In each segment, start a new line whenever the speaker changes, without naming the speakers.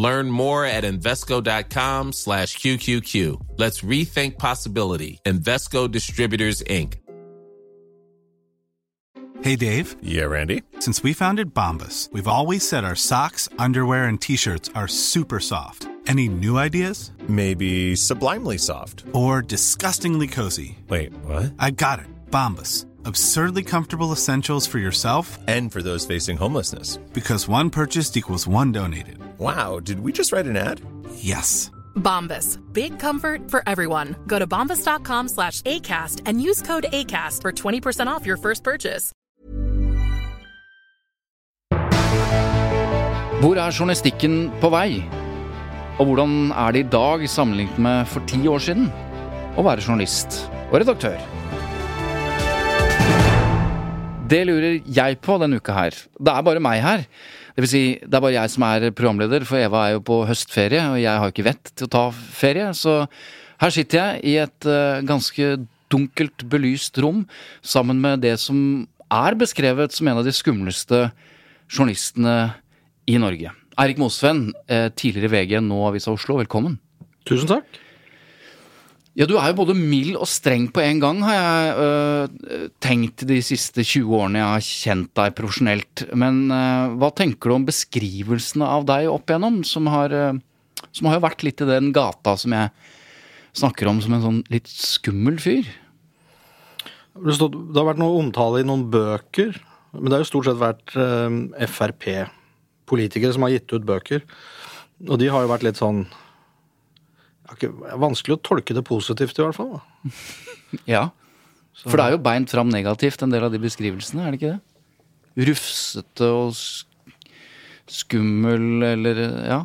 Learn more at Invesco.com slash QQQ. Let's rethink possibility. Investco Distributors, Inc.
Hey, Dave.
Yeah, Randy.
Since we founded Bombus, we've always said our socks, underwear, and T-shirts are super soft. Any new ideas?
Maybe sublimely soft.
Or disgustingly cozy?
Wait, what?
I got it. Bombus. Absurdly comfortable essentials for yourself
And for those facing homelessness.
because one purchased equals one donated.
Wow, did we just write an ad?
Yes.
Bombas. Big comfort for everyone. Go to bombas.com slash ACAST and use code ACAST for 20% off your first purchase.
Hvor er journalistikken på vei? Og hvordan er det i dag sammenlignet med for ti år siden? Å være journalist og redaktør. Det lurer jeg på denne uka her. Det er bare meg her. Det vil si, det er bare jeg som er programleder, for Eva er jo på høstferie, og jeg har ikke vett til å ta ferie. Så her sitter jeg i et uh, ganske dunkelt belyst rom sammen med det som er beskrevet som en av de skumleste journalistene i Norge. Eirik Mosveen, eh, tidligere VG, nå Avisa Oslo, velkommen.
Tusen takk.
Ja, du er jo både mild og streng på en gang, har jeg øh, tenkt de siste 20 årene jeg har kjent deg profesjonelt. Men øh, hva tenker du om beskrivelsene av deg opp igjennom, som har, øh, som har jo vært litt i den gata som jeg snakker om som en sånn litt skummel fyr?
Det, har vært noe omtale i noen bøker, men det har jo stort sett vært eh, Frp-politikere som har gitt ut bøker. Og de har jo vært litt sånn ja, ikke, Vanskelig å tolke det positivt, i hvert fall.
Ja. For det er jo beint fram negativt, en del av de beskrivelsene, er det ikke det? Rufsete og skummel, eller ja.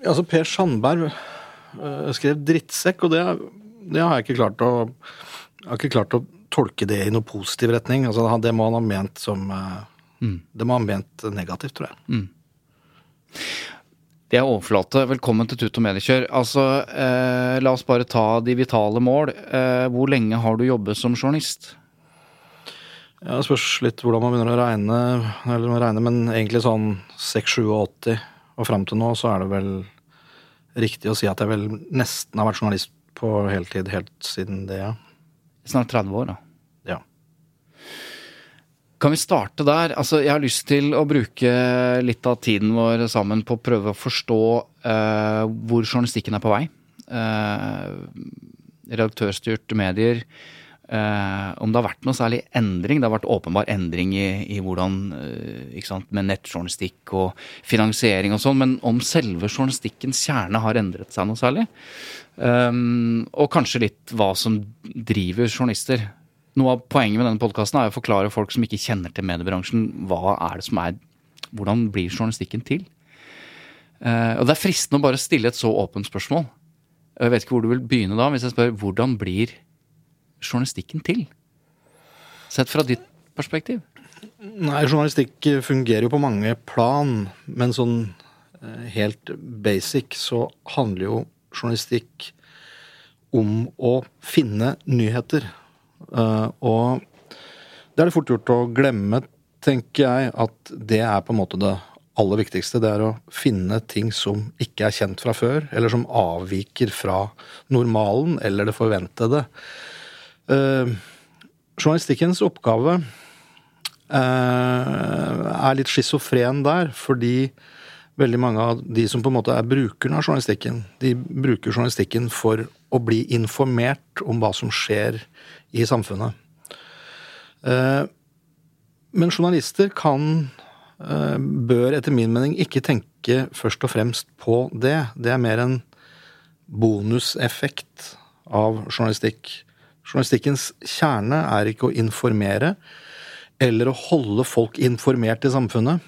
Altså, Per Sandberg eh, skrev 'drittsekk', og det, det har jeg ikke klart å jeg har ikke klart å tolke det i noe positiv retning. Altså, det må han ha ment som mm. Det må han ha ment negativt, tror jeg.
Det er overflate. Velkommen til Tut og mediekjør. Altså, eh, la oss bare ta de vitale mål. Eh, hvor lenge har du jobbet som journalist?
Ja, Det spørs litt hvordan man begynner å regne, eller å regne men egentlig sånn 6-87. Og fram til nå så er det vel riktig å si at jeg vel nesten har vært journalist på heltid helt siden det, ja.
Snart 30 år, da. Kan vi starte der? Altså, jeg har lyst til å bruke litt av tiden vår sammen på å prøve å forstå uh, hvor journalistikken er på vei. Uh, redaktørstyrte medier. Uh, om det har vært noe særlig endring. Det har vært åpenbar endring i, i hvordan eh, Med nettjournalistikk og finansiering og sånn. Men om selve journalistikkens kjerne har endret seg noe særlig. Og kanskje litt hva som driver journalister. Noe av poenget med denne podkasten er å forklare folk som ikke kjenner til mediebransjen, hva er det som er Hvordan blir journalistikken til? Eh, og det er fristende å bare stille et så åpent spørsmål. Jeg vet ikke hvor du vil begynne da, hvis jeg spør hvordan blir journalistikken til? Sett fra ditt perspektiv.
Nei, journalistikk fungerer jo på mange plan, men sånn eh, helt basic så handler jo journalistikk om å finne nyheter. Eh, og det er det fort gjort å glemme, tenker jeg, at det er på en måte det aller viktigste. Det er å finne ting som ikke er kjent fra før, eller som avviker fra normalen eller det forventede. Eh, journalistikkens oppgave eh, er litt schizofren der, fordi veldig mange av de som på en måte er brukerne av journalistikken, de bruker journalistikken for å bli informert om hva som skjer i samfunnet. Eh, Men journalister kan, eh, bør etter min mening ikke tenke først og fremst på det. Det er mer en bonuseffekt av journalistikk. Journalistikkens kjerne er ikke å informere eller å holde folk informert i samfunnet,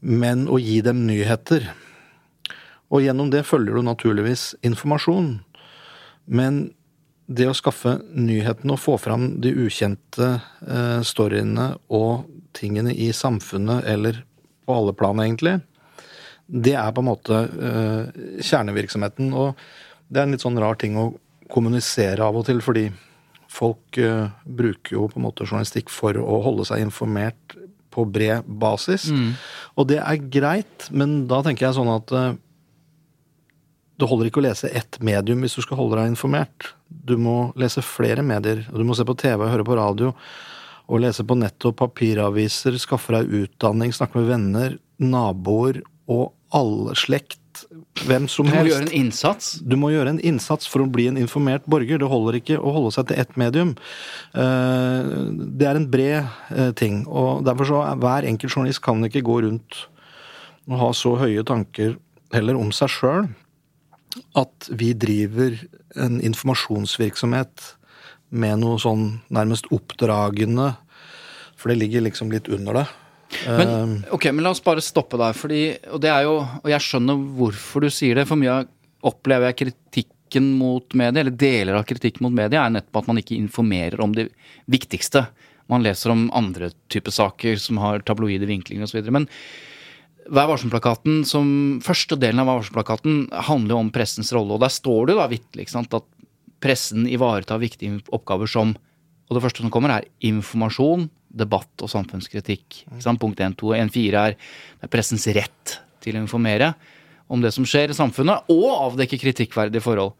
men å gi dem nyheter. Og gjennom det følger du naturligvis informasjon. Men det å skaffe nyhetene og få fram de ukjente eh, storyene og tingene i samfunnet, eller på alle plan, egentlig, det er på en måte eh, kjernevirksomheten. Og det er en litt sånn rar ting å kommunisere av og til, fordi folk eh, bruker jo på en måte journalistikk for å holde seg informert på bred basis. Og det er greit, men da tenker jeg sånn at uh, det holder ikke å lese ett medium hvis du skal holde deg informert. Du må lese flere medier, og du må se på TV, og høre på radio, og lese på nett og papiraviser, skaffe deg utdanning, snakke med venner, naboer og alle slekt, hvem som
Du må gjøre en innsats.
Du må gjøre en innsats for å bli en informert borger. Det holder ikke å holde seg til ett medium. Eh, Det er en bred eh, ting, og derfor så er hver enkelt journalist kan ikke gå rundt og ha så høye tanker heller om seg sjøl at vi driver en informasjonsvirksomhet med noe sånn nærmest oppdragende, for det ligger liksom litt under det.
Men,
Eh.
ok, men la oss bare stoppe der, fordi, og det er jo, og jeg skjønner hvorfor du sier det, for mye opplever jeg kritikken mot media, eller deler av kritikken mot media, er nettopp at man ikke informerer om det viktigste. Man leser om andre typer saker som har tabloide vinklinger osv. Men Vær varsom-plakaten, som første delen av Vær varsom-plakaten handler jo om pressens rolle, og der står det da vitterlig at pressen ivaretar viktige oppgaver som Og det første som kommer, er informasjon, debatt og samfunnskritikk. Sant? Punkt 1, 2, 1, 4 er, er pressens rett til å informere om det som skjer i samfunnet, og avdekke kritikkverdige forhold.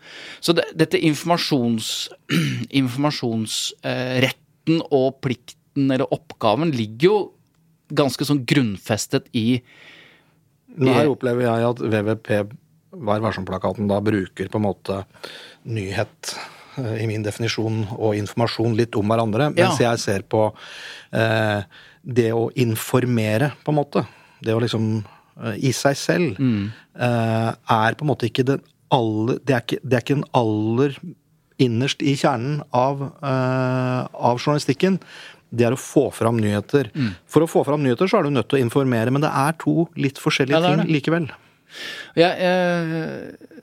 Så det, dette informasjons, informasjonsretten og plikten eller oppgaven ligger jo ganske sånn grunnfestet i
Nå her opplever jeg at VVP, Vær varsom-plakaten, da bruker på en måte nyhet i min definisjon og informasjon litt om hverandre, mens
Ja.
jeg ser på eh, det å informere, på en måte. Det å liksom eh, i seg selv eh, er på en måte ikke den aller det er ikke, det er ikke den aller innerst i kjernen av, eh, av journalistikken. Det er å få fram nyheter. For å få fram nyheter så er du nødt til å informere, men det er to litt forskjellige
Ja, det er
ting likevel.
Jeg, jeg,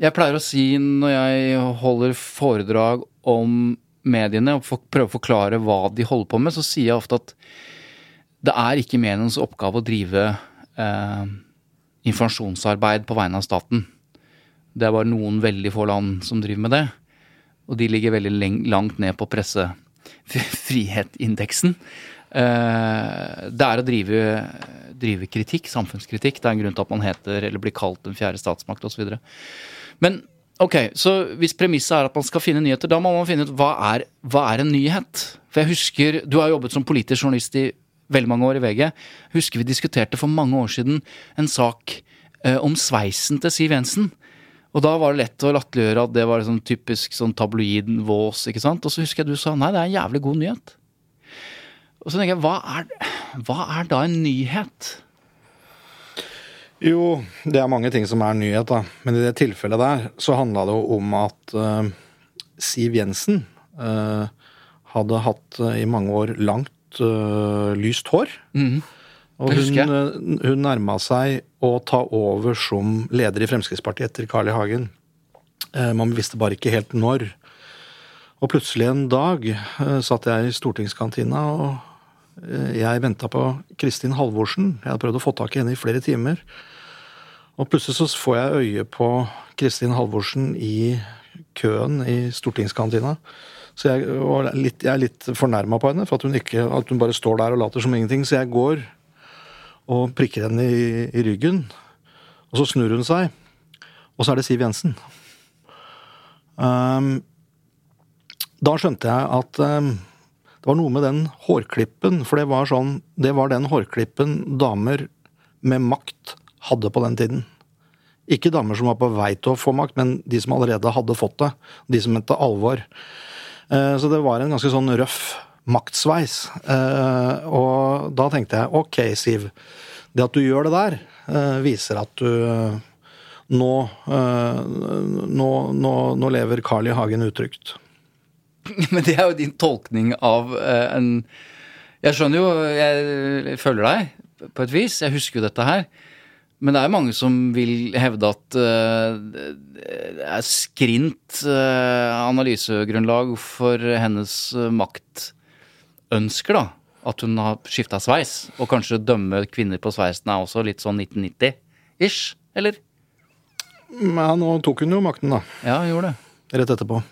jeg pleier å si når jeg holder foredrag om mediene og prøver å forklare hva de holder på med, så sier jeg ofte at det er ikke medienes oppgave å drive eh, informasjonsarbeid på vegne av staten. Det er bare noen veldig få land som driver med det. Og de ligger veldig langt ned på pressefrihetindeksen. Eh, det er å drive, drive kritikk, samfunnskritikk. Det er en grunn til at man heter eller blir kalt den fjerde statsmakt osv. Men ok, så hvis premisset er at man skal finne nyheter, da må man finne ut hva er, hva er en nyhet? For jeg husker, Du har jobbet som politisk journalist i veldig mange år i VG. Husker vi diskuterte for mange år siden en sak eh, om sveisen til Siv Jensen. Og da var det lett å latterliggjøre at det var sånn typisk sånn tabloiden vås. ikke sant? Og så husker jeg du sa nei, det er en jævlig god nyhet. Og så tenker jeg, hva er, hva er da en nyhet?
Jo, det er mange ting som er nyhet, da. Men i det tilfellet der så handla det jo om at uh, Siv Jensen uh, hadde hatt uh, i mange år langt lyst hår. Og hun, hun nærma seg å ta over som leder i Fremskrittspartiet etter Carl I. Hagen. Man visste bare ikke helt når. Og plutselig en dag satt jeg i stortingskantina, og jeg venta på Kristin Halvorsen. Jeg hadde prøvd å få tak i henne i flere timer. Og plutselig så får jeg øye på Kristin Halvorsen i køen i stortingskantina. Så jeg, litt, jeg er litt fornærma på henne for at hun, ikke, at hun bare står der og later som ingenting. Så jeg går og prikker henne i, i ryggen. Og så snur hun seg, og så er det Siv Jensen. Um, da skjønte jeg at um, det var noe med den hårklippen, for det var sånn Det var den hårklippen damer med makt hadde på den tiden. Ikke damer som var på vei til å få makt, men de som allerede hadde fått det. De som mente alvor. Eh, Så det var en ganske sånn røff maktsveis. Eh, Og da tenkte jeg ok, Siv. Det at du gjør det der, eh, viser at du nå, nå, nå, nå lever Carl I. Hagen utrygt.
Men det er jo din tolkning av eh, en Jeg skjønner jo, jeg følger deg på et vis. Jeg husker jo dette her. Men det er mange som vil hevde at eh, det er skrint eh, analysegrunnlag for hennes maktønsker, da. At hun har skifta sveis. Og kanskje dømme kvinner på sveisen er også litt sånn 1990-ish, eller?
Ja, nå tok hun jo makten, da.
Ja, hun gjorde det.
Rett etterpå.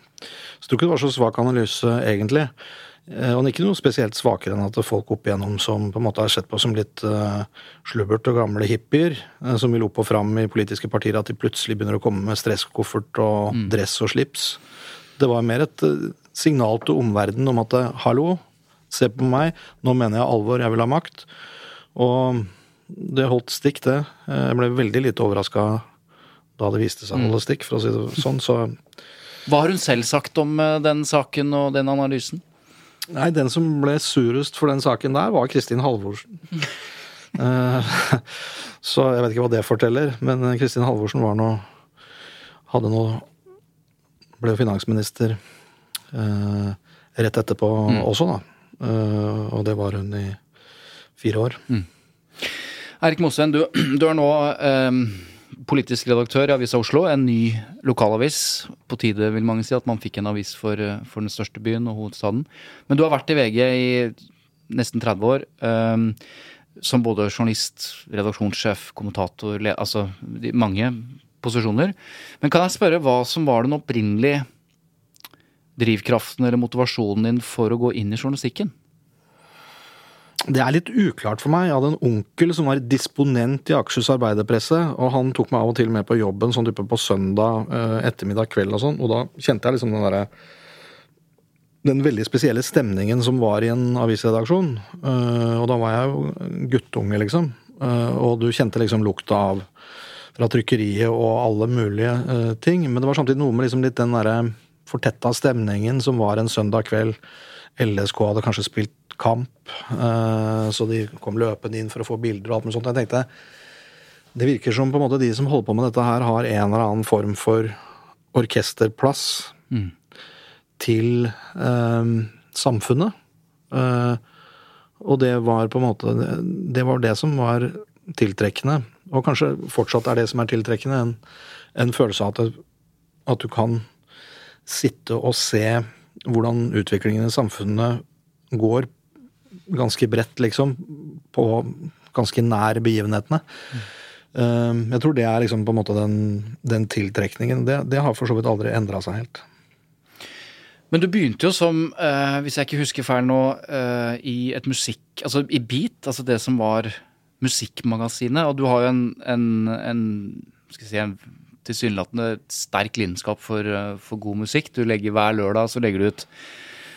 Så jeg tror ikke det var så svak analyse, egentlig. Eh, Og den er ikke noe spesielt svakere enn at folk opp igjennom som på en måte er sett på som litt uh, slubbert og gamle hippier, uh, som vil opp og fram i politiske partier, at de plutselig begynner å komme med stresskoffert og dress og slips. Det var mer et uh, signal til omverdenen om at hallo, se på meg, nå mener jeg alvor, jeg vil ha makt. Og det holdt stikk, det. Jeg ble veldig lite overraska da det viste seg å holde stikk, for å si det sånn. Så
Hva har hun selv sagt om eh, den saken og den analysen?
Nei, den som ble surest for den saken der, var Kristin Halvorsen. Eh, så jeg vet ikke hva det forteller, men Kristin Halvorsen var nå Hadde nå Ble jo finansminister eh, rett etterpå også, da. Eh, og det var hun i fire år.
Erik Mosveen, du, du er nå politisk redaktør i Avisa Oslo, en ny lokalavis. På tide, vil mange si, at man fikk en avis for, eh, for den største byen og hovedstaden. Men du har vært i VG i nesten 30 år. Um, som både journalist, redaksjonssjef, kommentator, altså mange posisjoner. Men kan jeg spørre hva som var den opprinnelige drivkraften eller motivasjonen din for å gå inn i journalistikken?
Det er litt uklart for meg. Jeg hadde en onkel som var disponent i Akershus Arbeiderpresse, og han tok meg av og til med på jobben sånn type på søndag eh, ettermiddag kveld og sånn, og da kjente jeg liksom den derre den veldig spesielle stemningen som var i en avisredaksjon. Eh, og da var jeg jo guttunge, liksom. Eh, og du kjente liksom lukta av fra trykkeriet og alle mulige ting. Men det var samtidig noe med liksom litt den derre fortetta stemningen som var en søndag kveld. LSK hadde kanskje spilt kamp, eh, så de kom løpende inn for å få bilder og alt mulig sånt. Jeg tenkte det virker som på en måte de som holder på med dette her, har en eller annen form for orkesterplass til eh, samfunnet. Eh, og det var på en måte Det var det som var tiltrekkende. Og kanskje fortsatt er det som er tiltrekkende, en, en følelse av at, at du kan sitte og se hvordan utviklingen i samfunnet går ganske bredt, liksom, på ganske nær begivenhetene. Mm. Jeg tror det er liksom på en måte den, den tiltrekningen. Det, det har for så vidt aldri endra seg helt.
Men du begynte jo som, eh, hvis jeg ikke husker feil nå, eh, i et musikk... Altså i Beat, altså det som var musikkmagasinet. Og du har jo en, en, en skal jeg si, en tilsynelatende sterk lidenskap for, eh, for god musikk. Du legger hver lørdag så legger du ut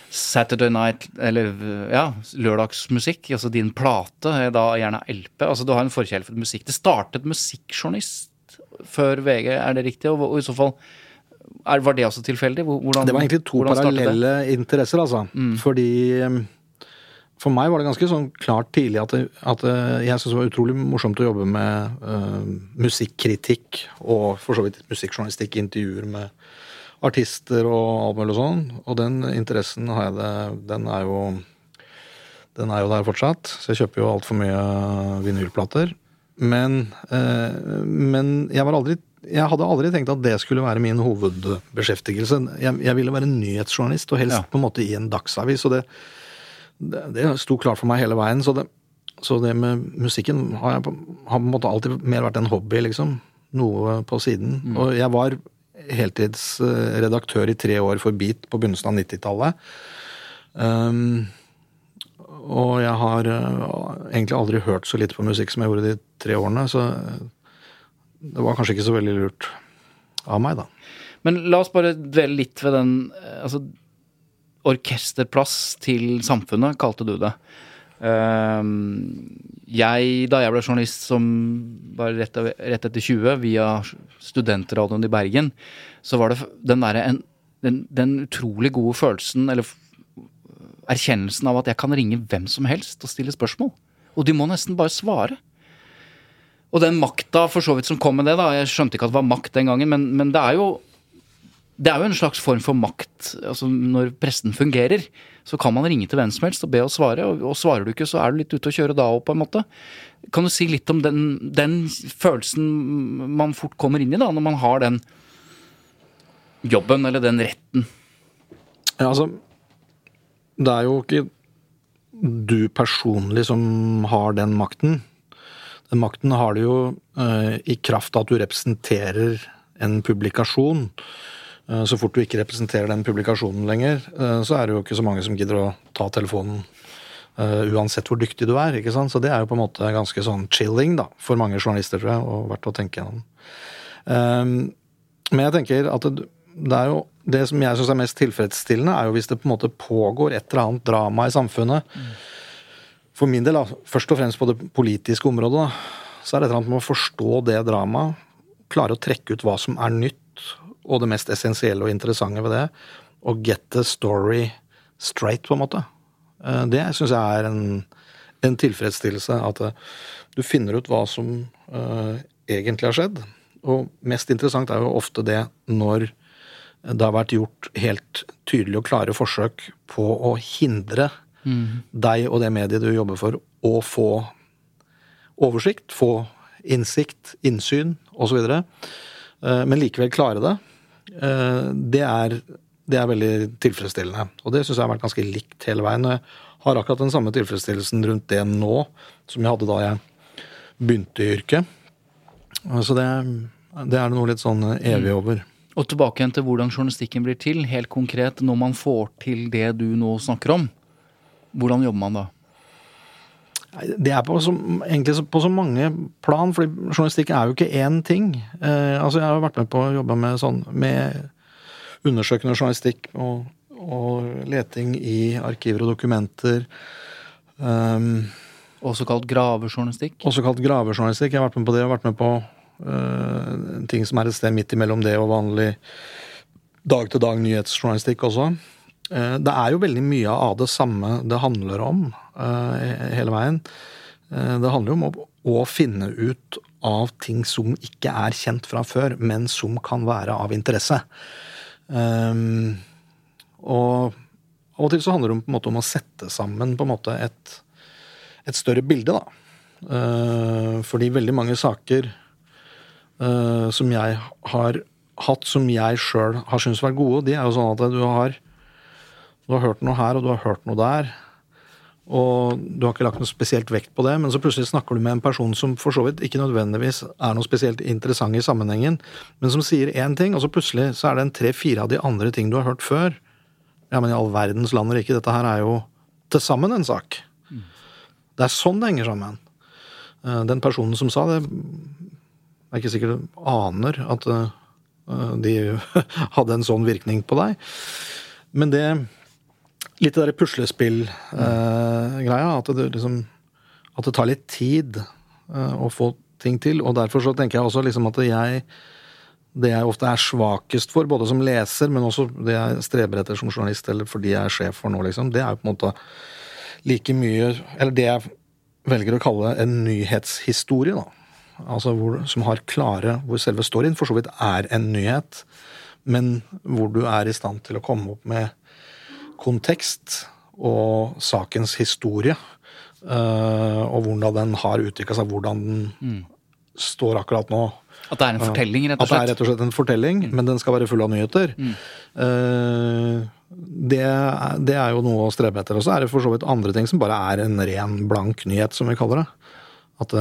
Saturday Night, eller ja, lørdagsmusikk. Altså din plate, er da gjerne LP. Altså du har en forkjærlighet for musikk. Det startet musikkjournalist før VG, er det riktig? Og, og i så fall, er, var det også tilfeldig? Hvordan,
Det var egentlig to parallelle interesser, altså. Fordi um, for meg var det ganske sånn klart tidlig at, det- at uh, jeg syntes det var utrolig morsomt å jobbe med uh, musikkritikk og for så vidt musikkjournalistikk, intervjuer med artister og alt mulig sånn. Og den interessen har jeg det, den er jo den er jo der fortsatt, så jeg kjøper jo altfor mye vinylplater. Men, uh, men jeg, var aldri, jeg hadde aldri tenkt at det skulle være min hovedbeskjeftigelse. Jeg, jeg ville være nyhetsjournalist, og helst
Ja.
på en måte i en dagsavis. Og det, det, det sto klart for meg hele veien. Så det, så det med musikken har, jeg, på- har på en måte alltid mer vært en hobby, liksom. Noe på siden. Og jeg var heltidsredaktør i tre år for Beat på begynnelsen av 90-tallet. Um, og jeg har uh, egentlig aldri hørt så lite på musikk som jeg gjorde de tre årene, så det var kanskje ikke så veldig lurt av meg, da.
Men la oss bare dvele litt ved den eh, altså, orkesterplass til samfunnet, kalte du det. Ehm, jeg, da jeg ble journalist som var rett, etter 20 via studentradioen i Bergen, så var det den derre den, den utrolig gode følelsen, eller erkjennelsen av at jeg kan ringe hvem som helst og stille spørsmål. Og de må nesten bare svare. Og den makta for så vidt som kom med det, da. Jeg skjønte ikke at det var makt den gangen, men, men det er jo det er jo en slags form for makt. altså Når pressen fungerer, så kan man ringe til hvem som helst og be å svare. Og, og svarer du ikke, så er du litt ute å kjøre da òg, på en måte. Kan du si litt om den, den, følelsen man fort kommer inn i da, når man har den jobben eller den retten?
Ja, altså Det er jo ikke du personlig som har den makten. Den makten har du jo eh, i kraft av at du representerer en publikasjon. Eh, så fort du ikke representerer den publikasjonen lenger, eh, så er det jo ikke så mange som gidder å ta telefonen eh, uansett hvor dyktig du er. ikke sant? Så det er jo på en måte ganske sånn chilling da, for mange journalister, tror jeg, og verdt å tenke gjennom. Men jeg tenker at det, er jo det som jeg syns er mest tilfredsstillende, er jo hvis det på en måte pågår et eller annet drama i samfunnet. Mm. For min del, først og fremst på det politiske området, så er det et eller annet med å forstå det dramaet. Klare å trekke ut hva som er nytt og det mest essensielle og interessante ved det, å get the story straight, på en måte. Eh, det syns jeg er en, en, tilfredsstillelse. At eh, du finner ut hva som uh, egentlig har skjedd. Og mest interessant er jo ofte det når det har vært gjort helt tydelige og klare forsøk på å hindre mm. deg og det mediet du jobber for, å få oversikt, få innsikt, innsyn osv. Men likevel klare det. Eh, det er, det er veldig tilfredsstillende. Og det syns jeg har vært ganske likt hele veien. Jeg har akkurat den samme tilfredsstillelsen rundt det nå som jeg hadde da jeg begynte i yrket. Så det, det er noe litt sånn evig mm. over.
Og tilbake igjen til hvordan journalistikken blir til, helt konkret når man får til det du nå snakker om. Hvordan jobber man da?
Det er på så, egentlig på så mange plan, for journalistikk er jo ikke én ting. Eh, altså Jeg har vært med på å jobbe med, sånn, med undersøkende journalistikk og, og, leting i arkiver og dokumenter.
Um, også kalt gravejournalistikk?
Også kalt gravejournalistikk. Jeg har vært med på det. Jeg har vært med på uh, ting som er et sted midt imellom det og vanlig dag-til-dag nyhetsjournalistikk også. Uh, det er jo veldig mye av det samme det handler om. Eh, hele veien. Eh, det handler jo om å, finne ut av ting som ikke er kjent fra før, men som kan være av interesse. Um, og av og til så handler det en måte om å sette sammen på en måte et, et større bilde, da. Uh, fordi veldig mange saker uh, som jeg har hatt, som jeg sjøl har syntes vært gode, de er jo sånn at du har, du har hørt noe her, og du har hørt noe der. Og du har ikke lagt noe spesielt vekt på det, men så plutselig snakker du med en person som for så vidt ikke nødvendigvis er noe spesielt interessant i sammenhengen, men som sier én ting, og så plutselig så er det en tre-fire av de andre ting du har hørt før. Ja, men i all verdens land og rike, dette her er jo til sammen en sak. Det er sånn det henger sammen. Eh, den personen som sa det, er ikke sikkert aner at eh, de hadde en sånn virkning på deg. Men det litt det derre puslespill-greia. Uh, at, liksom, at, det tar litt tid uh, å få ting til. Og derfor så tenker jeg også liksom at jeg det jeg ofte er svakest for, både som leser, men også det jeg streber etter som journalist, eller fordi jeg er sjef for nå, liksom, det er jo på en måte like mye Eller det jeg velger å kalle en nyhetshistorie, da. Altså hvor, som har klare Hvor selve storyen for så vidt er en nyhet, men hvor du er i stand til å komme opp med kontekst og sakens historie. Uh, og hvordan den har utvikla seg, hvordan den mm. står akkurat nå.
At det er en fortelling, rett og slett?
At det er rett og slett en fortelling, mm. men den skal være full av nyheter. Mm. Uh, det, det, er jo noe å strebe etter. Og så er det for så vidt andre ting som bare er en ren, blank nyhet, som vi kaller det. At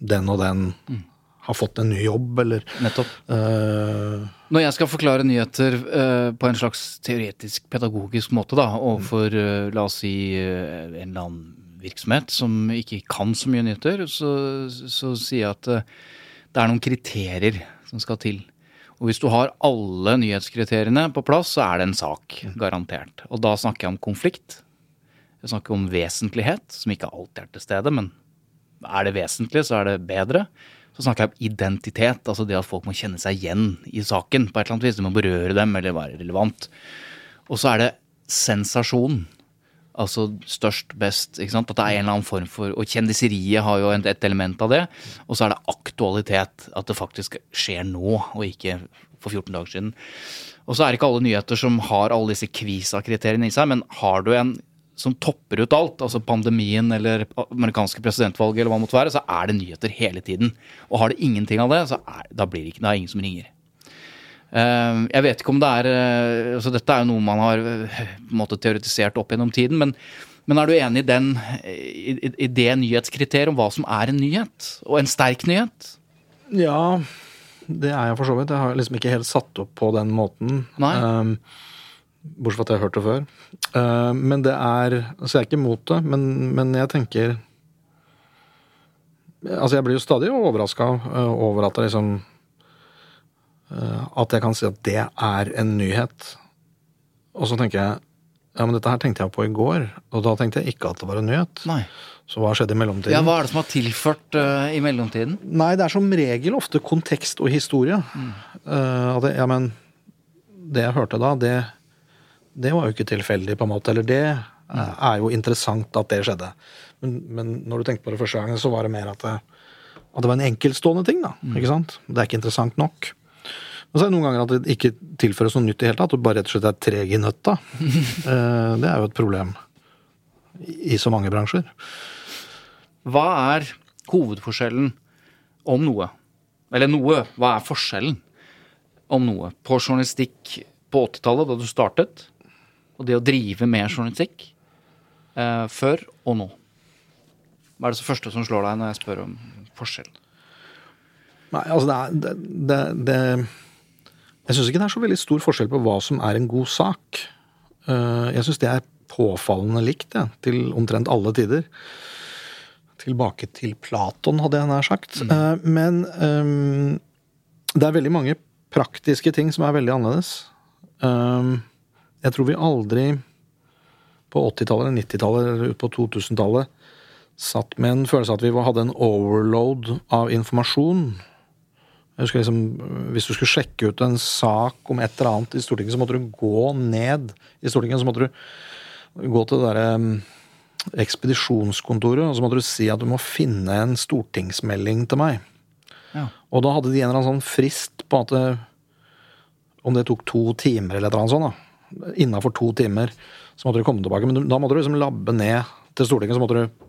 den og den mm har fått en ny jobb, eller
Nettopp. Uh, Når jeg skal forklare nyheter uh, på en slags teoretisk, pedagogisk måte, da, overfor uh, la oss si en eller annen virksomhet som ikke kan så mye nyheter, så, så sier jeg at det er noen kriterier som skal til. Og hvis du har alle nyhetskriteriene på plass, så er det en sak. Garantert. Og da snakker jeg om konflikt. Jeg snakker om vesentlighet, som ikke alltid er til stede, men er det vesentlig, så er det bedre. Så snakker jeg om identitet, altså det at folk må kjenne seg igjen i saken på et eller annet vis. Det må berøre dem eller være relevant. Og så er det sensasjon. Altså størst, best. ikke sant? At det er en eller annen form for Og kjendiseriet har jo et element av det. Og så er det aktualitet. At det faktisk skjer nå, og ikke for 14 dager siden. Og så er det ikke alle nyheter som har alle disse Kvisa-kriteriene i seg, men har du en som topper ut alt, altså pandemien eller amerikanske presidentvalget eller hva det måtte være, så er det nyheter hele tiden. Og har det ingenting av det, så er, da blir det ikke, det er ingen som ringer. Eh, jeg vet ikke om det er eh, altså Dette er jo noe man har eh, på en måte teoretisert opp gjennom tiden, men, men er du enig i, den, i, i- i det nyhetskriteriet om hva som er en nyhet? Og en sterk nyhet?
Ja, det er jeg for så vidt. Jeg har liksom ikke helt satt opp på den måten.
Nei.
Um, bortsett fra at jeg har hørt det før. Uh, men det er Altså, jeg er ikke imot det, men, men jeg tenker Altså, jeg blir jo stadig overraska over at det liksom uh, At jeg kan si at det er en nyhet. Og så tenker jeg ja, men dette her tenkte jeg på i går, og da tenkte jeg ikke at det var en nyhet.
Nei.
Så hva skjedde i mellomtiden?
Ja, Hva er det som har tilført uh, i mellomtiden?
Nei, det er som regel ofte kontekst og historie. Eh, at det, ja, men det jeg hørte da, det, det var jo ikke tilfeldig, på en måte. Eller det eh, er jo interessant at det skjedde. Men, men når du tenkte på det første gangen, så var det mer at det, at det var en enkeltstående ting, da. Ikke sant? Det er ikke interessant nok. Men så er det noen ganger at det ikke tilføres noe nytt i hele tatt, og bare rett og slett er treg i nøtta. Eh, det er jo et problem i, i så mange bransjer.
Hva er hovedforskjellen om noe? Eller noe, hva er forskjellen om noe på journalistikk på 80-tallet, da du startet, og det å drive med journalistikk eh, før og nå? Hva er det så første som slår deg når jeg spør om forskjell?
Nei, altså det er det, det, det Jeg syns ikke det er så veldig stor forskjell på hva som er en god sak. Eh, Jeg syns det er påfallende likt, ja, til omtrent alle tider. Tilbake til Platon, hadde jeg nær sagt. Mm. Men um, det er veldig mange praktiske ting som er veldig annerledes. Eh, Jeg tror vi aldri på 80-tallet, eller 90-tallet eller på 2000-tallet satt med en følelse av at vi hadde en overload av informasjon. Jeg husker liksom, Hvis du skulle sjekke ut en sak om et eller annet i Stortinget, så måtte du gå ned i Stortinget. Så måtte du gå til det derre um, ekspedisjonskontoret, og så måtte du si at du må finne en stortingsmelding til meg.
Ja.
Og da hadde de en eller annen sånn frist på at det, om det tok to timer eller et eller annet sånt, da. Innafor to timer så måtte du komme tilbake. Men da måtte du liksom labbe ned til Stortinget, så måtte du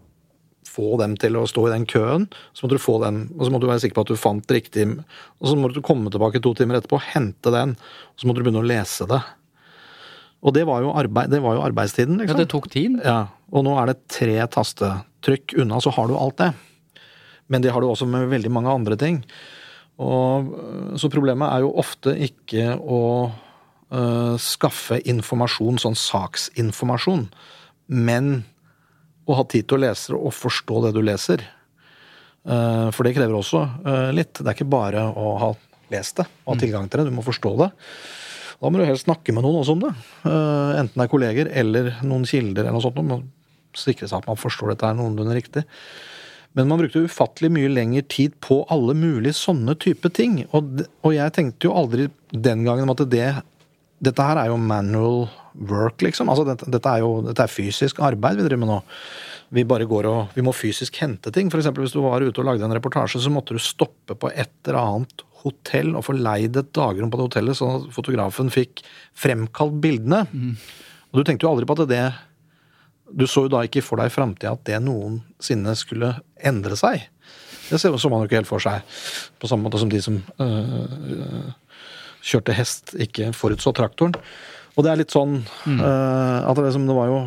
få dem til å stå i den køen. Så måtte du få den, og så måtte du være sikker på at du fant riktig Og så måtte du komme tilbake to timer etterpå, og hente den, og så måtte du begynne å lese det. Og det var jo, arbeid, det var jo arbeidstiden,
Ja,
liksom.
det tok tid.
Ja, og nå er det tre tastetrykk unna, så har du alt det. Men det har du også med veldig mange andre ting. Og, så problemet er jo ofte ikke å øh, skaffe informasjon, sånn saksinformasjon, men å ha tid til å lese det og forstå det du leser. Eh, for det krever også øh, litt. Det er ikke bare å ha lest det og ha tilgang til det, du må forstå det. Da må du helst snakke med noen også om det. Eh, enten det er kolleger eller noen kilder eller noe sånt. Man sikre seg at man forstår dette her noenlunde riktig. Men man brukte ufattelig mye lengre tid på alle mulige sånne type ting. Og, og jeg tenkte jo aldri den gangen om at det Dette her er jo manual work, liksom. Altså, dette, dette, er jo dette er fysisk arbeid vi driver med nå. Vi bare går og, vi må fysisk hente ting. For hvis du var ute og lagde en reportasje, så måtte du stoppe på et eller annet hotell og få leid et dagrom på det hotellet, sånn at fotografen fikk fremkalt bildene. Og du tenkte jo aldri på at det Du så jo da ikke for deg i framtida at det noensinne skulle endre seg. Det så man jo ikke helt for seg. På samme måte som de som øh, øh, kjørte hest, ikke forutså traktoren. Og det er litt sånn øh, at det, liksom, det var jo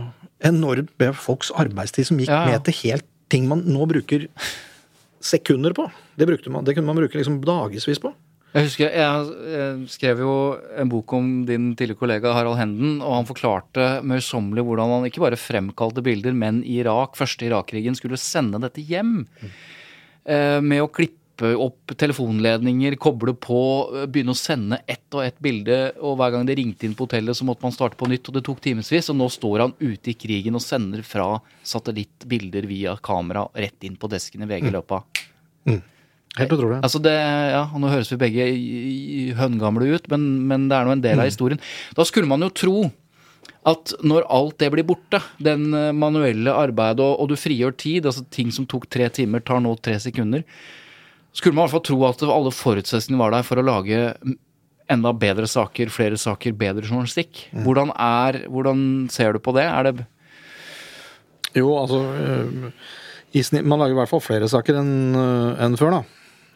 enormt med folks arbeidstid som gikk
Ja, ja.
med til helt ting man nå bruker sekunder på. Det, brukte man, det kunne man bruke liksom dagevis på.
Jeg husker, jeg, skrev jo en bok om din tidligere kollega Harald Henden, og han forklarte møysommelig hvordan han ikke bare fremkalte bilder, men i Irak, første Irak-krigen, skulle sende dette hjem. Eh, med å klippe opp telefonledninger, koble på, begynne å sende ett og ett bilde, og hver gang det ringte inn på hotellet, så måtte man starte på nytt, og det tok timevis. Og nå står han ute i krigen og sender fra satellitt bilder via kamera rett inn på desken i VG-løpa. løpet av
Helt utrolig.
Altså det, ja, og Nå høres vi begge høngamle ut, men, men det er nå en del av historien. Da skulle man jo tro at når alt det blir borte, den manuelle arbeidet, og, og du frigjør tid, altså ting som tok tre timer, tar nå tre sekunder, skulle man i hvert fall tro at alle forutsetningene var der for å lage enda bedre saker, flere saker, bedre journalistikk. Hvordan, er, hvordan ser du på det? Er det
Jo, altså i snitt, Man lager i hvert fall flere saker enn en før, da.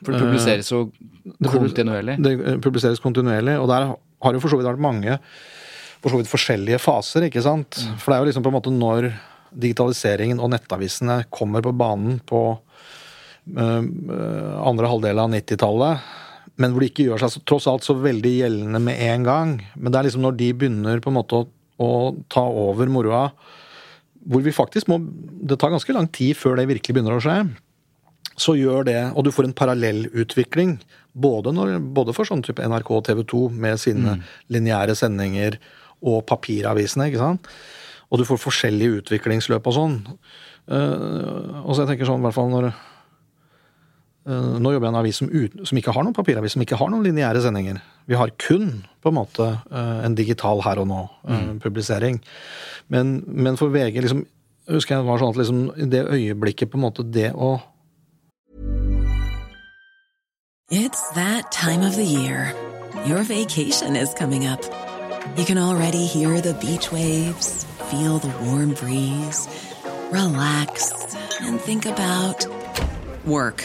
For det publiseres jo
Det
kontinuerlig.
Det publiseres kontinuerlig, og der har jo for så vidt vært mange for så vidt forskjellige faser, ikke sant. For det er jo liksom på en måte når digitaliseringen og nettavisene kommer på banen på andre halvdel av 90-tallet, men hvor de ikke gjør seg så, tross alt så veldig gjeldende med en gang. Men det er liksom når de begynner på en måte å, å ta over moroa, hvor vi faktisk må Det tar ganske lang tid før det virkelig begynner å skje så gjør det, og du får en parallellutvikling, både, når, både for sånn type NRK og TV 2 med sine lineære sendinger og papiravisene, ikke sant. Og du får forskjellige utviklingsløp og sånn. Uh, og så jeg tenker sånn, i hvert fall når eh, Nå jobber jeg i en avis som, ut, som ikke har noen papiravis, som ikke har noen lineære sendinger. Vi har kun på en måte eh, en digital her og nå-publisering. Men, men for VG liksom, husker jeg det var sånn at liksom, i det øyeblikket på en måte det å
It's that time of the year. Your vacation is coming up. You can already hear the beach waves, feel the warm breeze, relax, and think about work.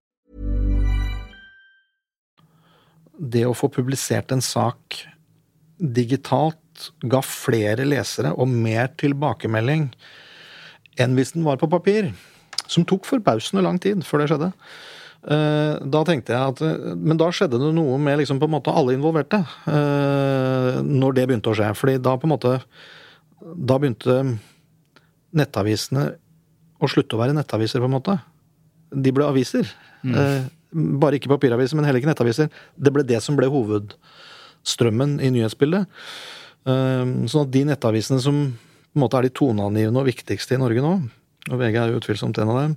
Det å få publisert en sak digitalt ga flere lesere og mer tilbakemelding enn hvis den var på papir. Som tok forbausende lang tid før det skjedde. Eh, Da tenkte jeg at Men da skjedde det noe med liksom på en måte alle involverte. eh, Når det begynte å skje. Fordi da på en måte Da begynte nettavisene å slutte å være nettaviser, på en måte. De ble aviser. Eh, Bare ikke papiraviser, men heller ikke nettaviser. Det ble det som ble hovedstrømmen i nyhetsbildet. Eh, Sånn at de nettavisene som på en måte er de toneangivende og viktigste i Norge nå, og VG er jo utvilsomt en av dem,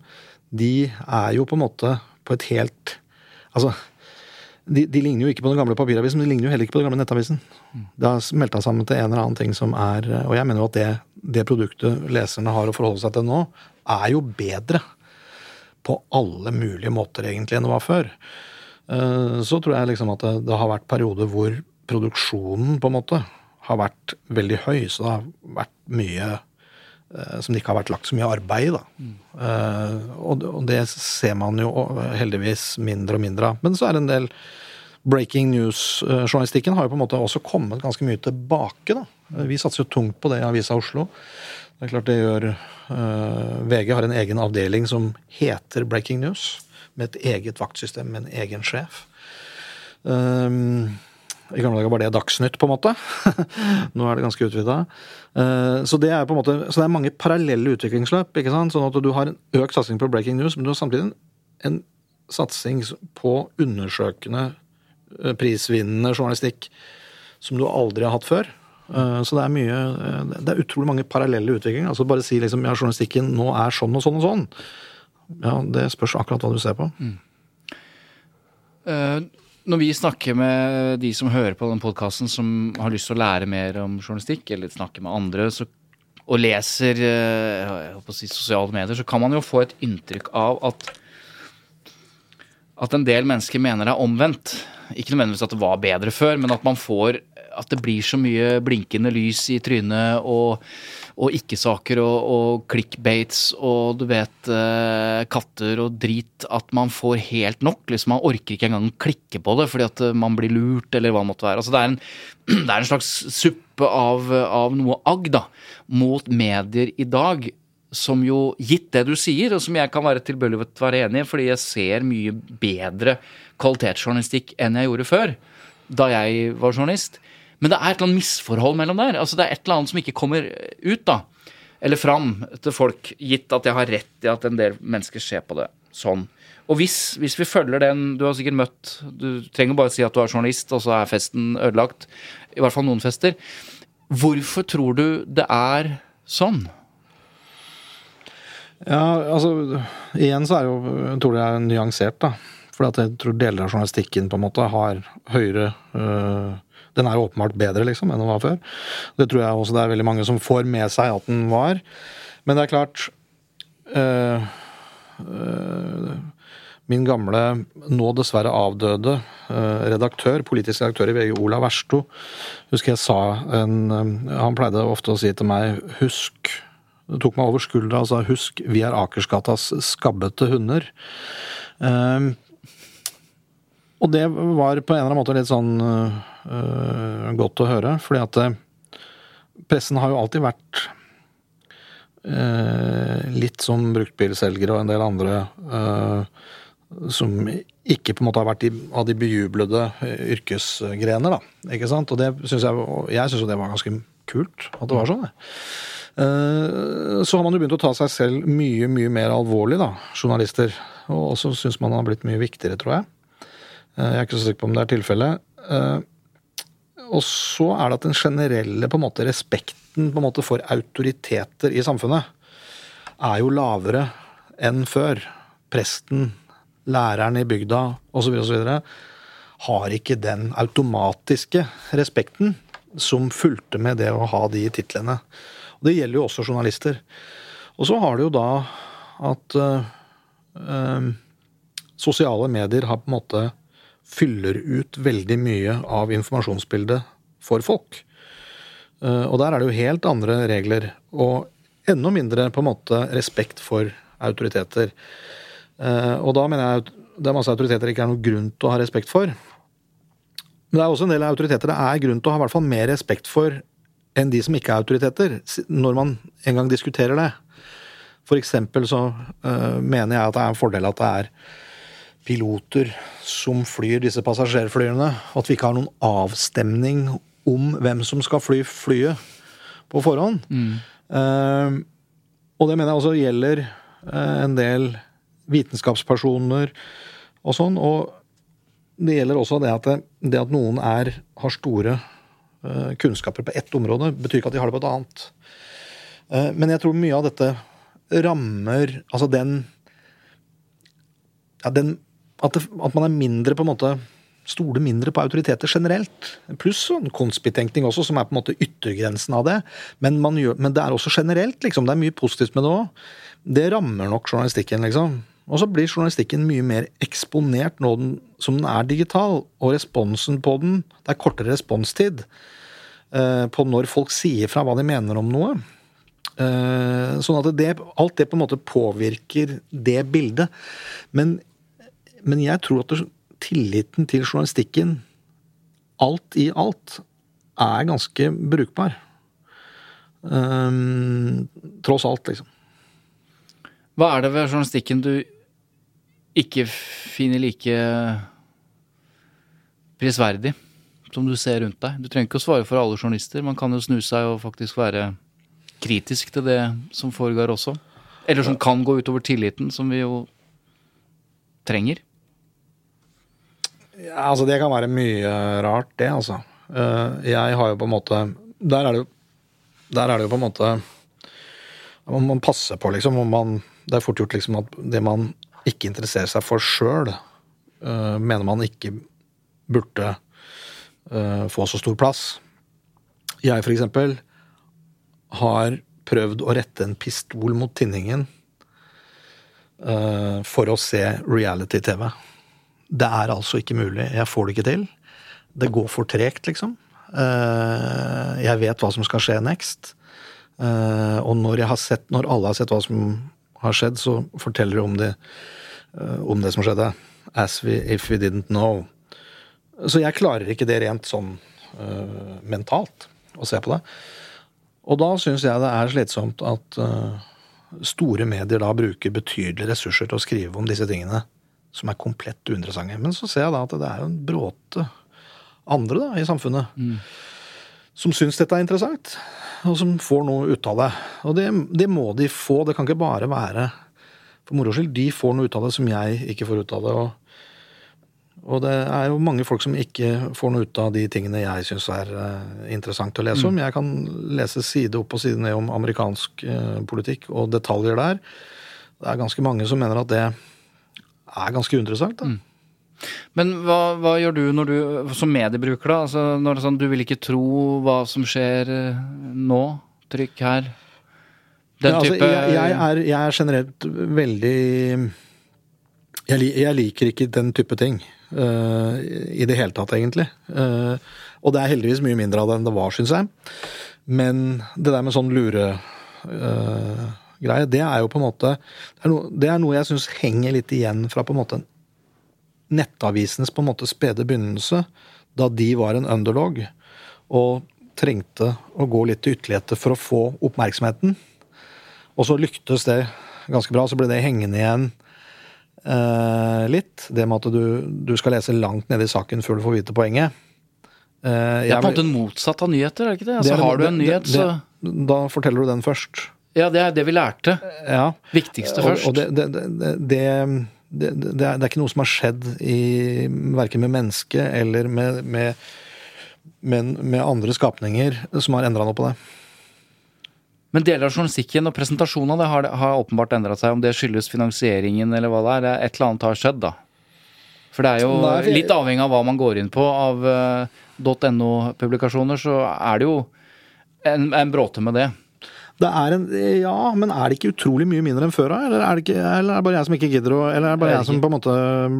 de er jo på en måte på et helt Altså, de, de ligner jo ikke på den gamle papiravisen, men de ligner jo heller ikke på den gamle nettavisen. Det har smelta sammen til en eller annen ting som er Og jeg mener jo at det, det produktet leserne har å forholde seg til nå, er jo bedre på alle mulige måter egentlig enn det var før. Eh, Så tror jeg liksom at det, det har vært perioder hvor produksjonen på en måte har vært veldig høy, så det har vært mye eh, som det ikke har vært lagt så mye arbeid i. Mm. Uh, og, og det ser man jo heldigvis mindre og mindre av. Men så er det en del breaking news-journalistikken har jo på en måte også kommet ganske mye tilbake. da. Vi satser jo tungt på det i Avisa Oslo. Det er klart det gjør eh, VG har en egen avdeling som heter Breaking News, med et eget vaktsystem med en egen sjef. Um, I gamle dager var det Dagsnytt, på en måte. Nå er det ganske utvida. så, en måte, så det er mange parallelle utviklingsløp. ikke sant? Sånn at du har en økt satsing på breaking news, men du har samtidig en, en satsing på undersøkende, eh, prisvinnende journalistikk som du aldri har hatt før. Eh, Så det er mye eh, Det er utrolig mange parallelle utviklinger. Altså bare si liksom ja, journalistikken nå er sånn og sånn og sånn. Ja, det spørs akkurat hva du ser på.
Eh, Når vi snakker med de som hører på den podkasten, som har lyst til å lære mer om journalistikk, eller snakker med andre, så, og leser jeg å si, sosiale medier, så kan man jo få et inntrykk av at at en del mennesker mener det er omvendt. Ikke nødvendigvis at det var bedre før, men at man får at det blir så mye blinkende lys i trynet og, og ikke-saker og, og clickbaits og du vet eh, katter og drit at man får helt nok. liksom Man orker ikke engang klikke på det fordi at eh, man blir lurt eller hva det måtte være. Altså det er en, det er en slags suppe av, av noe agg da, mot medier i dag som jo, gitt det du sier, og som jeg kan være tilbøyelig til å være enig i, fordi jeg ser mye bedre kvalitetsjournalistikk enn jeg gjorde før, da jeg var journalist. Men det er et eller annet misforhold mellom der. Altså Det er et eller annet som ikke kommer ut, da. Eller fram til folk, gitt at jeg har rett i at en del mennesker ser på det sånn. Og hvis, hvis, vi følger den Du har sikkert møtt Du trenger bare si at du er journalist, og så er festen ødelagt. I hvert fall noen fester. Hvorfor tror du det er sånn?
Ja, altså Igjen så er jo Jeg tror det er nyansert, da. For jeg tror deler av journalistikken på en måte har høyere øh, Den er jo åpenbart bedre, liksom, enn den var før. Det tror jeg også det er veldig mange som får med seg at den var. Men det er klart øh, øh, Min gamle, nå dessverre avdøde øh, redaktør, politisk redaktør i VG, Olav Versto, husker jeg sa en Han pleide ofte å si til meg 'husk' Det tok meg over skuldra og sa 'husk, vi er Akersgatas skabbete hunder'. Um, og det var på en eller annen måte litt sånn uh, godt å høre, fordi at uh, pressen har jo alltid vært uh, litt som bruktbilselgere og en del andre som ikke på en måte har vært av de bejublede yrkesgrener, da. Ikke sant? Og det synes jeg, jeg syns jo det var ganske kult at det var sånn. Så har man jo begynt å ta seg selv mye, mye mer alvorlig, da, journalister. Og så syns man har blitt mye viktigere, tror jeg. Jeg er ikke så sikker på om det er tilfellet. Og så er det at den generelle på en måte, respekten på en måte, for autoriteter i samfunnet er jo lavere enn før. Presten, læreren i bygda osv. osv. har ikke den automatiske respekten som fulgte med det å ha de titlene. Og Det gjelder jo også journalister. Og så har det jo da at øh, øh, sosiale medier har på en måte fyller ut veldig mye av informasjonsbildet for folk. Uh, og der er det jo helt andre regler, og enda mindre på en måte respekt for autoriteter. Uh, og da mener jeg at det er masse autoriteter det ikke er noen grunn til å ha respekt for. Men det er også en del autoriteter det er grunn til å ha i hvert fall mer respekt for enn de som ikke er autoriteter, når man en gang diskuterer det. For eksempel så uh, mener jeg at det er en fordel at det er piloter som flyr disse passasjerflyene. At vi ikke har noen avstemning om hvem som skal fly flyet på forhånd. Mm. Uh, og det mener jeg også gjelder uh, en del vitenskapspersoner og sånn. Og det gjelder også det at, det, det at noen er, har store uh, kunnskaper på ett område, betyr ikke at de har det på et annet. men jeg tror mye av dette rammer Altså den ja, den at, det, at, man er mindre på en måte stoler mindre på autoriteter generelt. Pluss sånn konspitenkning også, som er på en måte yttergrensen av det. Men, gjør, men det er også generelt, liksom. Det er mye positivt med det òg. Det rammer nok journalistikken, liksom. Og så blir journalistikken mye mer eksponert nå den, som den er digital. Og responsen på den Det er kortere responstid eh, på når folk sier fra hva de mener om noe. Eh, sånn at det, alt det på en måte påvirker det bildet. Men men jeg tror at tilliten til journalistikken, alt i alt, er ganske brukbar. Um, tross alt, liksom.
Hva er det ved journalistikken du ikke finner like prisverdig som du ser rundt deg? Du trenger ikke å svare for alle journalister. Man kan jo snu seg og faktisk være kritisk til det som foregår også. Eller som kan gå utover tilliten, som vi jo trenger.
Ja, altså Det kan være mye rart, det, altså. Eh, jeg har jo på en måte Der er det jo, der er det jo på en måte Man, passer på, liksom. Man, det er fort gjort liksom at det man ikke interesserer seg for sjøl, eh, mener man ikke burde uh, få så stor plass. Jeg, for eksempel, har prøvd å rette en pistol mot tinningen for å se reality-TV. Det er altså ikke mulig. Jeg får det ikke til. Det går for tregt, liksom. Eh, jeg vet hva som skal skje next. Eh, og når, jeg har sett, når alle har sett hva som har skjedd, så forteller de om det, eh, om det som skjedde. As we, if we didn't know. Så jeg klarer ikke det rent sånn mentalt, å se på det. Og da syns jeg det er slitsomt at store medier da bruker betydelige ressurser til å skrive om disse tingene som er komplett uinteressante. Men så ser jeg da at det er en bråte andre da, i samfunnet som syns dette er interessant, og som får noe ut av det. Og det, det må de få. Det kan ikke bare være for moro skyld. De får noe ut av det som jeg ikke får ut av det. Og, og det er jo mange folk som ikke får noe ut av de tingene jeg syns er uh, interessant å lese om. Jeg kan lese side opp og side ned om amerikansk uh, politikk og detaljer der. Det er ganske mange som mener at det er ganske interessant. da.
Mm. Men hva, hva, gjør du når du, som mediebruker, da? Altså, når det er sånn, du vil ikke tro hva som skjer eh, nå? Trykk her.
Den ja, altså, type jeg, jeg, er, jeg, er, generelt veldig jeg, jeg, liker ikke den type ting. Uh, I det hele tatt, egentlig. Uh, og det er heldigvis mye mindre av det enn det var, syns jeg. Men det der med sånn lure... uh, det er jo på en måte Det er noe, det er noe jeg syns henger litt igjen fra på en måte nettavisenes på en måte spede begynnelse, da de var en underdog og trengte å gå litt til ytterligheter for å få oppmerksomheten. Og så lyktes det ganske bra. Så ble det hengende igjen eh, litt. Det med at du, du, skal lese langt nede i saken før du får vite poenget.
Eh, det er på en måte motsatt av nyheter, er det ikke det? Altså, det har du en nyhet, så
Da forteller du den først.
Ja, det er det vi lærte.
Ja.
Viktigste først.
Og, og det, det det, det, er, ikke noe som har skjedd i, verken med mennesket eller med, med, med, med, andre skapninger som har endra noe på det.
Men deler av journalistikken og presentasjonen av det har, har åpenbart endra seg. Om det skyldes finansieringen eller hva det er. Et eller annet har skjedd, da. For det er jo Nei, litt avhengig av hva man går inn på. Av uh, eh, .no-publikasjoner så er det jo en, en bråte med det.
Det er en, ja, men er det ikke utrolig mye mindre enn før av? Eller, er det ikke, eller er det bare jeg som ikke gidder å Eller er det bare jeg som på en måte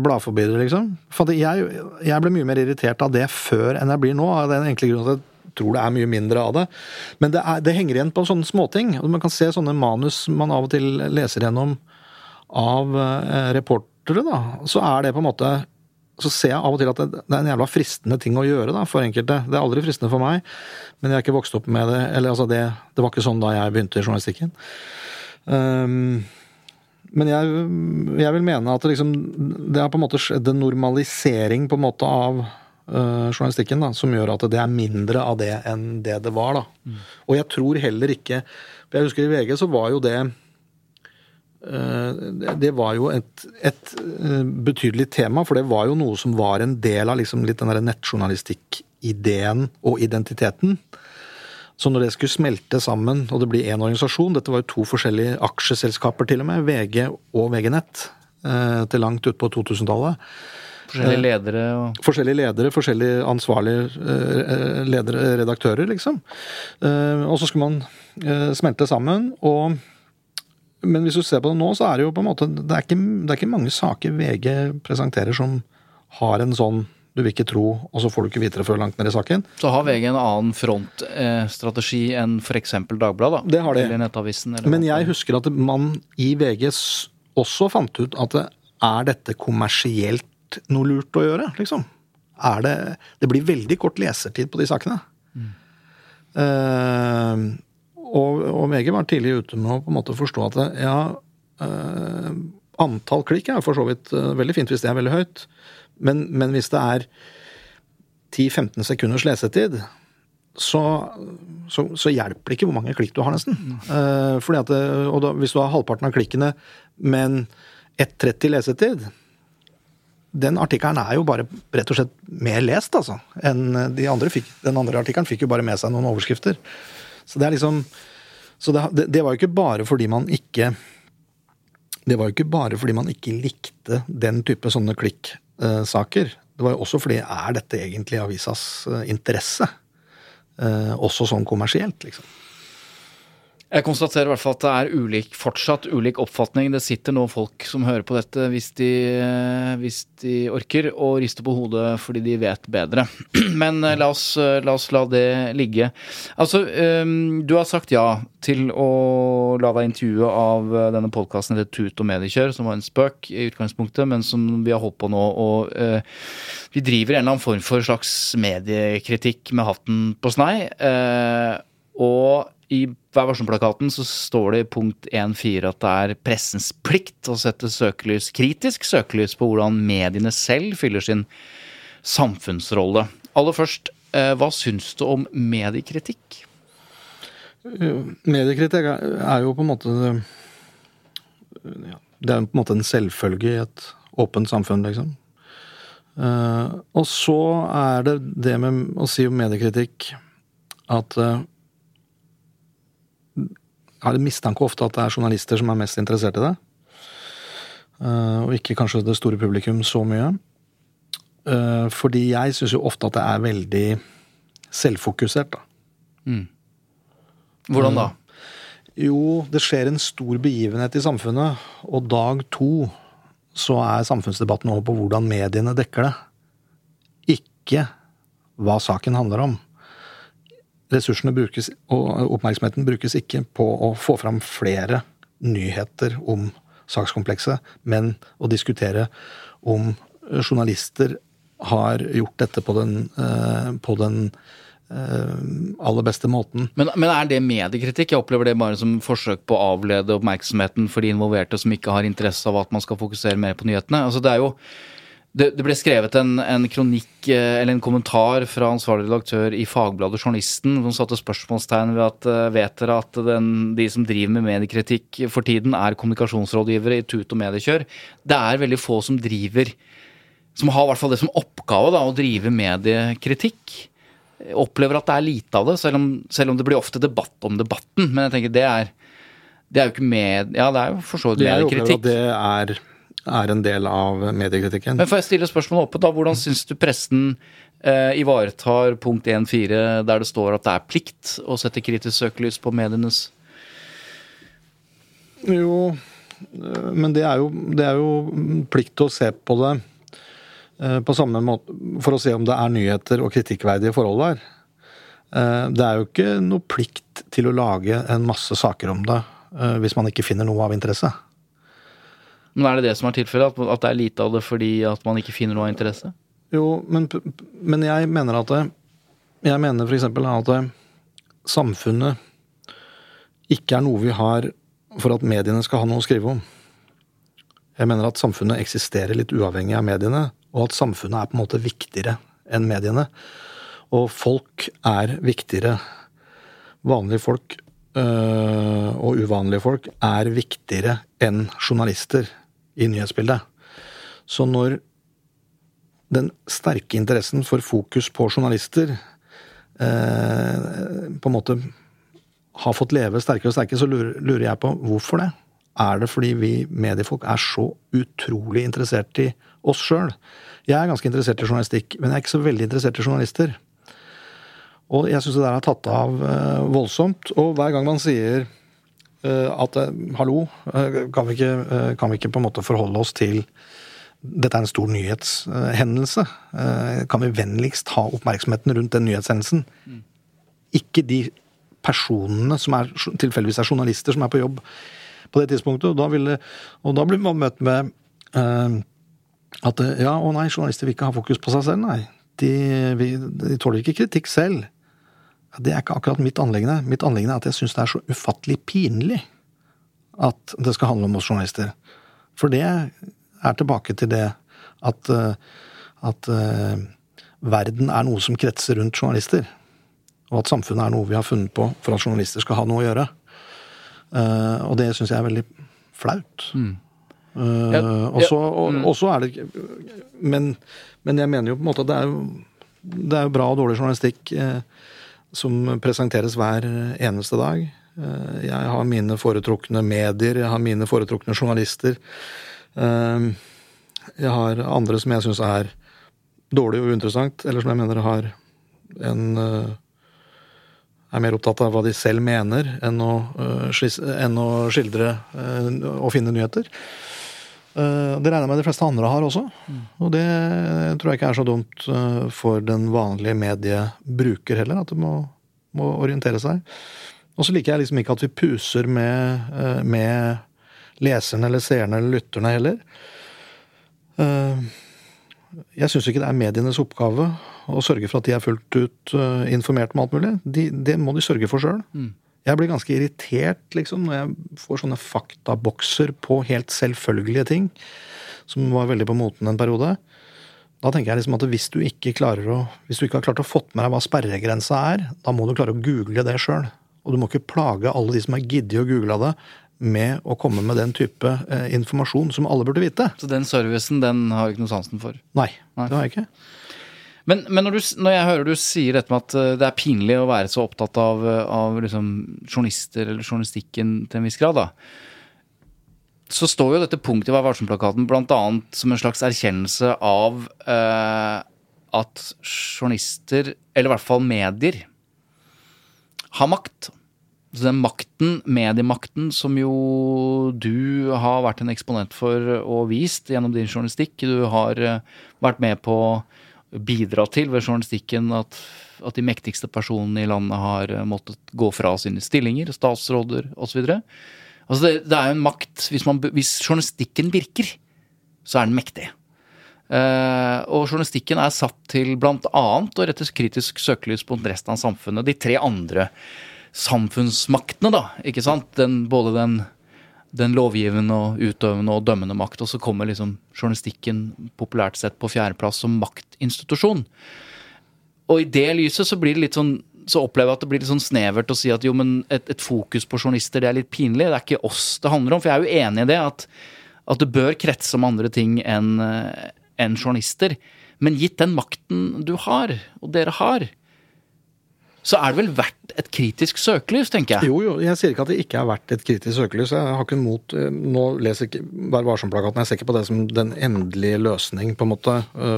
blar forbi det, liksom? For jeg, jeg ble mye mer irritert av det før enn jeg blir nå. Av den enkle grunnen at jeg tror det er mye mindre av det. Men det, er, det henger igjen på sånne småting. Man kan se sånne manus man av og til leser gjennom av eh, reportere, da. Så er det på en måte så ser jeg av og til at det, er en jævla fristende ting å gjøre da, for enkelte. Det er aldri fristende for meg, men jeg har ikke vokst opp med det. Eller altså, det, det var ikke sånn da jeg begynte i journalistikken. Um, men jeg, jeg, vil mene at det, liksom, det har på en måte skjedd en normalisering på en måte av uh, journalistikken da, som gjør at det er mindre av det enn det det var. da. Mm. Og jeg tror heller ikke for Jeg husker i VG så var jo det det var jo et, et, eh, betydelig tema, for det var jo noe som var en del av liksom litt den der nettjournalistikk-ideen og identiteten. Så når det skulle smelte sammen og det blir én organisasjon Dette var jo to forskjellige aksjeselskaper, til og med. VG og VG-nett. Eh, til langt utpå 2000-tallet.
Forskjellige ledere og
Forskjellige ledere, forskjellige ansvarlige ledere, redaktører, liksom. Og så skulle man smelte sammen. og men hvis du ser på det nå, så er det jo på en måte Det er ikke, det er ikke mange saker VG presenterer som har en sånn du vil ikke tro, og så får du ikke vite det før langt ned i saken.
Så har VG en annen frontstrategi eh, enn f.eks. Dagbladet?
Det har de.
Eller Nettavisen?
Eller Men jeg husker at man i VG også fant ut at det, er dette kommersielt noe lurt å gjøre, liksom? Er det Det blir veldig kort lesertid på de sakene. Mm. Uh, og, og VG var tidlig ute med å på en måte forstå at ja, eh, antall klikk er for så vidt eh, veldig fint hvis det er veldig høyt, men, men hvis det er 10-15 sekunders lesetid, så, så, så, hjelper det ikke hvor mange klikk du har, nesten. Mm. Eh, fordi at, og da, hvis du har halvparten av klikkene, men 1.30 lesetid den artikkelen er jo bare rett og slett mer lest, altså. enn de andre fikk, Den andre artikkelen fikk jo bare med seg noen overskrifter. Så det er liksom Så det, det, var jo ikke bare fordi man ikke Det var jo ikke bare fordi man ikke likte den type sånne klikksaker. Det var jo også fordi er dette egentlig avisas eh, interesse? Eh, også sånn kommersielt, liksom.
Jeg konstaterer i hvert fall at det er ulik, fortsatt ulik oppfatning. Det sitter nå folk som hører på dette, hvis de, hvis de orker, og rister på hodet fordi de vet bedre. Men eh, la oss, eh, la oss, la det ligge. Altså, ehm, du har sagt ja til å la deg intervjue av eh, denne podkasten til Tut og mediekjør, som var en spøk i utgangspunktet, men som vi har holdt på nå. Og vi driver en eller annen form for slags mediekritikk med hatten på snei. Og i Vær varsom-plakaten så står det i punkt 1.4 at det er pressens plikt å sette søkelys, kritisk søkelys på hvordan mediene selv fyller sin samfunnsrolle. Aller først, eh, hva syns du om mediekritikk?
Mediekritikk er jo på en måte Det er på en måte en selvfølge i et åpent samfunn, liksom. Eh, og så er det det med å si om mediekritikk at eh, har en mistanke ofte at det er journalister som er mest interessert i det. Uh, og ikke kanskje det store publikum så mye. Uh, fordi jeg syns jo ofte at det er veldig selvfokusert, da.
Hvordan da?
Jo, det skjer en stor begivenhet i samfunnet, og dag to så er samfunnsdebatten over på hvordan mediene dekker det. Ikke hva saken handler om. Ressursene brukes, og oppmerksomheten brukes ikke på å få fram flere nyheter om sakskomplekset, men å diskutere om journalister har gjort dette på den, eh, på den eh, aller beste måten.
Men, men er det mediekritikk? Jeg opplever det bare som forsøk på å avlede oppmerksomheten for de involverte som ikke har interesse av at man skal fokusere mer på nyhetene. Altså det er jo det, det ble skrevet en, en kronikk eh, eller en kommentar fra ansvarlig redaktør i Fagbladet Journalisten som satte spørsmålstegn ved at eh, vet dere at den, de som driver med mediekritikk for tiden, er kommunikasjonsrådgivere i Tut og Mediekjør. Det er veldig få som driver Som har i hvert fall det som oppgave da, å drive mediekritikk. Jeg opplever at det er lite av det, selv om, selv om det blir ofte debatt om debatten. Men jeg tenker det er det er jo ikke med Ja, det er jo for så vidt
Jeg opplever
mediekritikk.
at det er, er en del av mediekritikken.
Men får jeg stille spørsmålet oppe, da? Hvordan syns du pressen eh, ivaretar punkt 1.4, der det står at det er plikt å sette kritisk søkelys på medienes
Jo, øh, men det er jo, det er jo plikt til å se på det eh, på samme måte for å se om det er nyheter og kritikkverdige forhold der. Eh, Det er jo ikke noe plikt til å lage en masse saker om det øh, hvis man ikke finner noe av interesse.
Men er det det som er tilfellet? At, at det er lite av det fordi at man ikke finner noe av interesse?
Jo, men, men jeg mener at det, Jeg mener f.eks. at det, samfunnet ikke er noe vi har for at mediene skal ha noe å skrive om. Jeg mener at samfunnet eksisterer litt uavhengig av mediene, og at samfunnet er på en måte viktigere enn mediene. Og folk er viktigere. Vanlige folk øh, og uvanlige folk er viktigere enn journalister i nyhetsbildet. Så når den sterke interessen for fokus på journalister eh, på en måte har fått leve sterkere og sterkere, så lurer, lurer jeg på hvorfor det. Er det fordi vi mediefolk er så utrolig interessert i oss sjøl? Jeg er ganske interessert i journalistikk, men jeg er ikke så veldig interessert i journalister. Og jeg syns det der har tatt av eh, voldsomt. Og hver gang man sier at eh, hallo, eh, kan, vi ikke, eh, kan vi ikke på en måte forholde oss til dette er en stor nyhetshendelse. Eh, Kan vi vennligst ha oppmerksomheten rundt den nyhetshendelsen? Ikke de personene som er, tilfeldigvis er journalister som er på jobb på det tidspunktet. Og da, ville, og da blir man møtt med uh, at eh, ja, å nei, journalister vil ikke ha fokus på seg selv, nei. De, vi, de tåler ikke kritikk selv. Det er ikke akkurat mitt anliggende. Mitt anliggende er at jeg syns det er så ufattelig pinlig at det skal handle om oss journalister. For det er tilbake til det at, eh, at uh, verden er noe som kretser rundt journalister. Og at samfunnet er noe vi har funnet på for at journalister skal ha noe å gjøre. Uh, og det syns jeg er veldig flaut. Eh,
Ja,
og så og, og så er det men, men jeg mener jo på en måte at det er jo, det er jo bra og dårlig journalistikk eh, som presenteres hver eneste dag. Eh, jeg har mine foretrukne medier, jeg har mine foretrukne journalister. Eh, jeg har andre som jeg syns er dårlig og uinteressant, eller som jeg mener har en eh, er mer opptatt av hva de selv mener, enn å, enn å skildre og finne nyheter. Eh, Det regner jeg med de fleste andre har også. Og det tror jeg ikke er så dumt eh, for den vanlige mediebruker heller, at det må, må orientere seg. Og så liker jeg liksom ikke at vi puser med, eh, med leserne eller seerne eller lytterne heller. Jeg syns ikke det er medienes oppgave å sørge for at de er fullt ut informert om alt mulig. De, det må de sørge for sjøl. Jeg blir ganske irritert liksom, når jeg får sånne faktabokser på helt selvfølgelige ting, som var veldig på moten en periode. Da tenker jeg liksom at hvis du ikke klarer å, hvis du ikke har klart å fått med deg hva sperregrensa er, da må du klare å google det sjøl. Og du må ikke plage alle de som har giddet å google det, med å komme med den type eh, informasjon som alle burde vite.
Så den servicen, den har du ikke noe sansen for?
Nei,
Nei.
det har jeg ikke.
Men, men når, du, når jeg hører du sier dette med at eh, det er pinlig å være så opptatt av, eh, av liksom journalister eller journalistikken til en viss grad, da. Så står jo dette punktet i Vær varsom-plakaten bl.a. som en slags erkjennelse av eh, at journalister, eller i hvert fall medier, har makt. Så den makten, mediemakten, som jo du har vært en eksponent for og vist gjennom din journalistikk, du har eh, vært med på bidra til ved journalistikken at, at de mektigste personene i landet har eh, måttet gå fra sine stillinger, statsråder osv. Altså det, det er jo en makt hvis, man, hvis journalistikken virker, så er den mektig. Uh, og journalistikken er satt til bl.a. å rette kritisk søkelys på resten av samfunnet. De tre andre samfunnsmaktene, da. ikke sant? Den, både den, den lovgivende og utøvende og dømmende makt. Og så kommer liksom journalistikken populært sett på fjerdeplass som maktinstitusjon. Og i det lyset så blir det litt sånn så opplever jeg at det blir litt sånn snevert å si at jo, men et, et fokus på journalister, det er litt pinlig. Det er ikke oss det handler om. For jeg er jo enig i det, at, at det bør kretse om andre ting enn enn journalister. Men gitt den makten du har, og dere har, så er det vel verdt et kritisk søkelys, tenker jeg.
Jo, jo, jeg sier ikke at det ikke er verdt et kritisk søkelys. Jeg har ikke mot Nå leser ikke Vær varsom-plakaten. Jeg ser ikke på det som den endelige løsning på en måte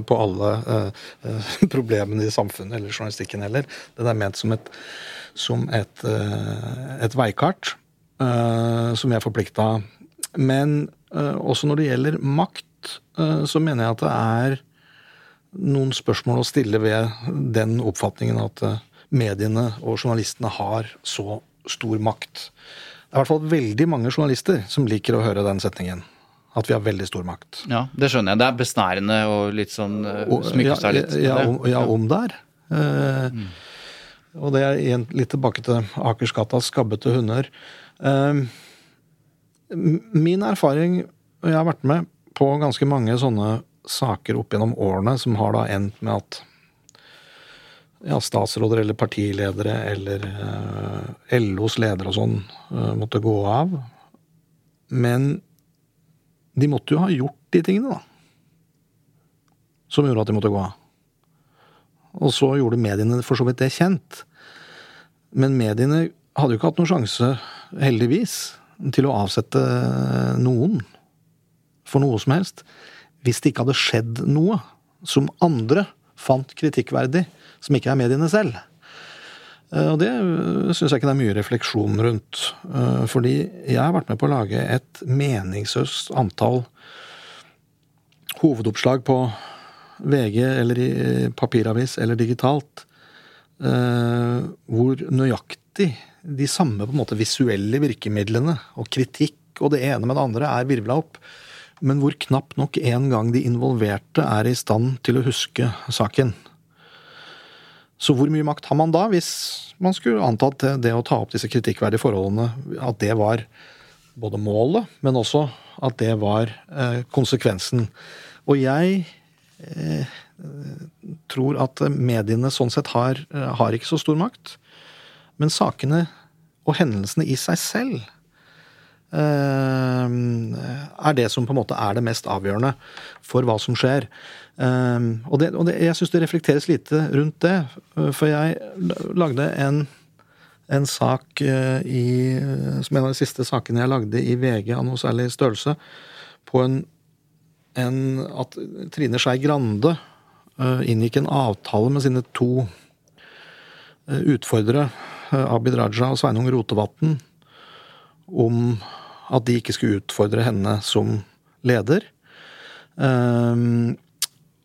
på alle uh, problemene i samfunnet eller journalistikken heller. Den er ment som et, som et, uh, et veikart uh, som vi er forplikta Men også når det gjelder makt, så mener jeg at det er noen spørsmål å stille ved den oppfatningen at mediene og journalistene har så stor makt. Det er i hvert fall veldig mange journalister som liker å høre den setningen. At vi har veldig stor makt.
Ja, det skjønner jeg. Det er besnærende og litt sånn uh, smykke seg litt.
Ja, ja, om, ja, om det er. Eh, mm. Og det er igjen litt tilbake til Akersgatas skabbete hunder. Eh, min erfaring, og jeg har vært med på ganske mange sånne saker opp gjennom årene som har da endt med at ja, statsråder eller partiledere eller eh, LOs ledere og sånn eh, måtte gå av. Men de måtte jo ha gjort de tingene, da. Som gjorde at de måtte gå av. Og så gjorde mediene for så vidt det kjent. Men mediene hadde jo ikke hatt noen sjanse, heldigvis, til å avsette noen for noe som helst hvis det ikke hadde skjedd noe som andre fant kritikkverdig som ikke er mediene selv. Eh, og det syns jeg ikke det er mye refleksjon rundt. Eh, fordi jeg har vært med på å lage et meningsløst antall hovedoppslag på VG eller i papiravis eller digitalt, eh, hvor nøyaktig de samme på en måte visuelle virkemidlene og kritikk og det ene med det andre er virvla opp, men hvor knapt nok en gang de involverte er i stand til å huske saken. Så hvor mye makt har man da, hvis man skulle antatt det å ta opp disse kritikkverdige forholdene, at det var både målet, men også at det var eh, konsekvensen. Og jeg eh, tror at mediene sånn sett har, eh, har, ikke så stor makt. Men sakene og hendelsene i seg selv eh, er det som på en måte er det mest avgjørende for hva som skjer. Um, og, det, og det, jeg syns det reflekteres lite rundt det. For jeg lagde en, en sak uh, i Som en av de siste sakene jeg lagde i VG av noe særlig størrelse, på en, en At Trine Skei Grande inngikk en avtale med sine to utfordrere, Abid Raja og Sveinung Rotevatn, om at de ikke skulle utfordre henne som leder. Um,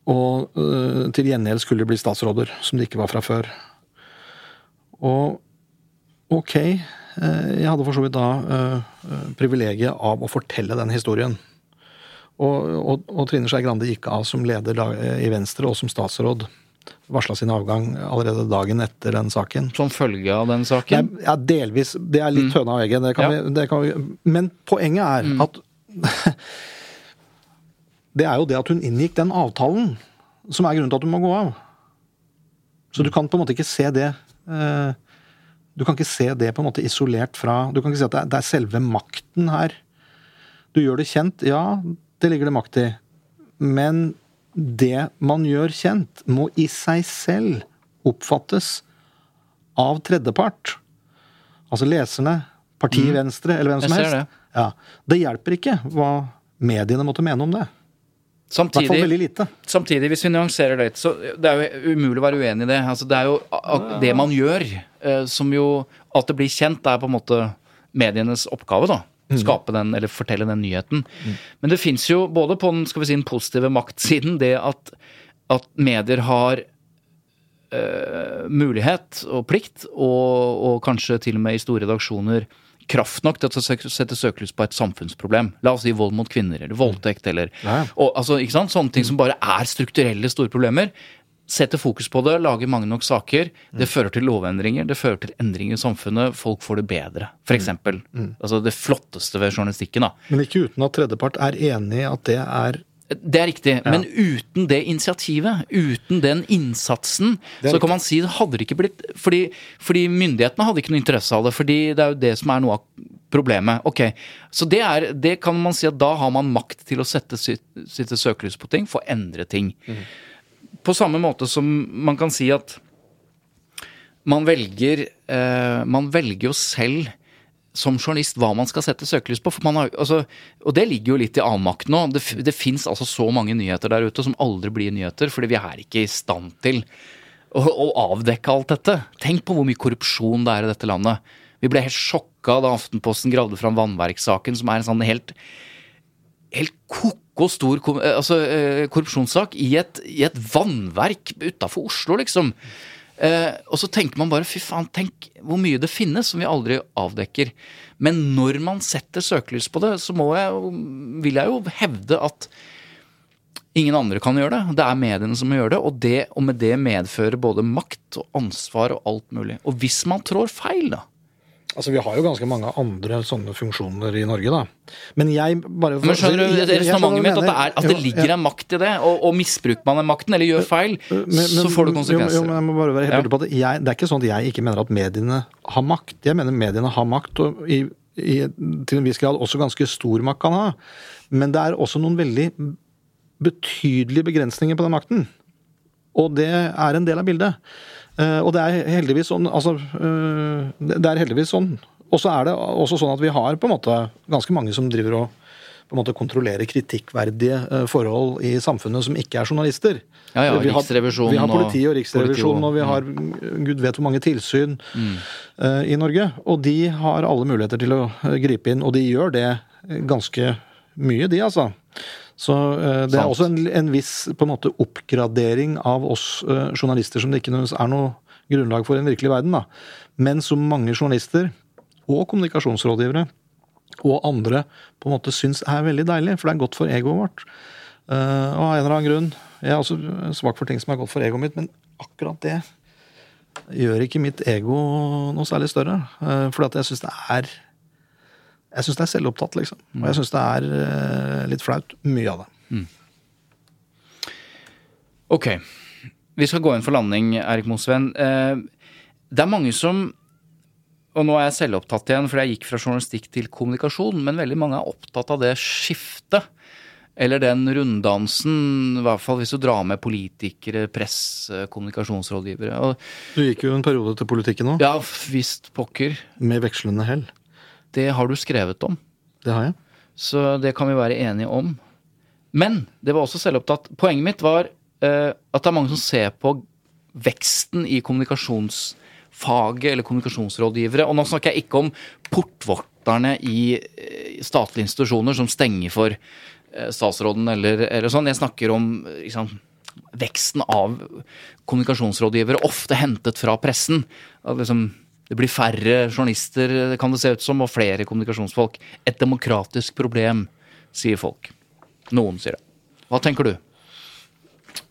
og uh, til gjengjeld skulle det bli statsråder, som det ikke var fra før. Og ok, uh, jeg hadde for så vidt da uh, privilegiet av å fortelle den historien. Og, og, og Trine Skei Grande gikk av som leder i Venstre og som statsråd varsla sin avgang allerede dagen etter den saken.
Som følge av den saken?
Nei, ja, delvis. Det er litt
Mm.
høna og egget. Det kan
Ja.
men poenget er
Mm.
at Det er jo det at hun inngikk den avtalen som er grunnen til at hun må gå av. Så du kan på en måte ikke se det eh, Du kan ikke se det på en måte isolert fra Du kan ikke si at det er, selve makten her. Du gjør det kjent, ja, det ligger det makt i. Men det man gjør kjent, må i seg selv oppfattes av tredjepart. Altså leserne, partiet Venstre eller hvem som helst. Det. Ja, det hjelper ikke hva mediene måtte mene om det.
Samtidig,
veldig lite.
samtidig, hvis vi nyanserer det litt, så det er jo umulig å være uenig i det. Altså, det er jo det man gjør, eh, som jo At det blir kjent, er på en måte medienes oppgave, da. Skape den, eller fortelle den nyheten. Men det fins jo både på den, skal vi si, den positive maktsiden det at, at medier har øh, mulighet og plikt, og, og kanskje til og med i store redaksjoner kraft nok til å sette søkelys på et samfunnsproblem. La oss si vold mot kvinner, eller voldtekt, eller
Ja.
og, altså? Sånne ting som bare er strukturelle, store problemer. Setter fokus på det, lager mange nok saker. Det fører til lovendringer, det fører til endringer i samfunnet. Folk får det bedre, for eksempel. Altså det flotteste ved journalistikken, da.
Men ikke uten at tredjepart er enig i at det er
Det er riktig, men uten det initiativet, uten den innsatsen, så kan man si det hadde det ikke blitt fordi, fordi myndighetene hadde ikke noe interesse av det. fordi det er jo det som er noe av problemet. Ok, Så det, er, det kan man si at da har man makt til å sette sitt, sitt søkelys på ting, få endre ting. På samme måte som man kan si at man velger, eh, man velger jo selv som journalist hva man skal sette søkelys på. For man har, altså, og det ligger jo litt i avmakt nå. Det, det fins altså så mange nyheter der ute som aldri blir nyheter, fordi vi er ikke i stand til å, å avdekke alt dette. Tenk på hvor mye korrupsjon det er i dette landet. Vi ble helt sjokka da Aftenposten gravde fram vannverkssaken, som er en sånn helt helt koko stor eh, altså, eh, korrupsjonssak i et, i et vannverk utafor Oslo, liksom. Eh, og så tenker man bare fy faen, tenk hvor mye det finnes som vi aldri avdekker. Men når man setter søkelys på det, så må jeg, vil jeg jo hevde at ingen andre kan gjøre det. Det er mediene som må gjøre det, og, det, og med det medfører både makt og ansvar og alt mulig. Og hvis man trår feil, da
Altså, vi har jo ganske mange andre sånne funksjoner i Norge, da. Men jeg bare
Men skjønner du, resonnementet mitt at det, er, at det
Jo,
ligger
ja.
en makt i det, og, og misbruker man den makten, eller gjør feil,
Men- men-
så får det konsekvenser.
Jo, jo, men jeg må bare være helt
Ja.
på at jeg, Det er ikke sånn at jeg ikke mener at mediene har makt. Jeg mener mediene har makt, og i, i, til en viss grad også ganske stor makt kan ha. Men det er også noen veldig betydelige begrensninger på den makten. Og det er en del av bildet. Eh, og det er heldigvis sånn Altså, eh, det er heldigvis sånn. Og så er det også sånn at vi har på en måte ganske mange som driver og på en måte kontrollere kritikkverdige eh, forhold i samfunnet som ikke er journalister.
Ja, ja,
Vi har- Vi har politi og Riksrevisjonen,
og-
og vi har gud vet hvor mange tilsyn eh, i Norge. Og de har alle muligheter til å gripe inn, og de gjør det ganske mye, de, altså. Så eh, det er også en, en viss på en måte oppgradering av oss eh, journalister som det ikke nødvendigvis er noe grunnlag for i den virkelige verden. da. Men som mange journalister og kommunikasjonsrådgivere og andre på en måte syns er veldig deilig, for det er godt for egoet vårt. Uh, og av en eller annen grunn Jeg er også svak for ting som er godt for egoet mitt, men akkurat det gjør ikke mitt ego noe særlig større. Uh, fordi at jeg syns det er Jeg syns det er selvopptatt, liksom. Og jeg syns det er eh, litt flaut, mye av det.
Ok, vi skal gå inn for landing, Erik Mosven. Eh, Det er mange som og nå er jeg selvopptatt igjen, fordi jeg gikk fra journalistikk til kommunikasjon, men veldig mange er opptatt av det skiftet. Eller den runddansen, i hvert fall hvis du drar med politikere, press, kommunikasjonsrådgivere. Og,
Du gikk jo en periode til politikken nå,
ja, visst pokker.
med vekslende hell.
Det har du skrevet om.
Det har jeg.
Så det kan vi være enige om. Men det var også selvopptatt. Poenget mitt var uh, at det er mange som ser på veksten i kommunikasjonsfaget eller kommunikasjonsrådgivere. Og nå snakker jeg ikke om portvokterne i uh, statlige institusjoner som stenger for uh, statsråden eller, eller sånn. Jeg snakker om liksom, veksten av kommunikasjonsrådgivere, ofte hentet fra pressen. At liksom, det blir færre journalister, kan det se ut som, og flere kommunikasjonsfolk. Et demokratisk problem, sier folk. Noen sier det. Hva tenker du?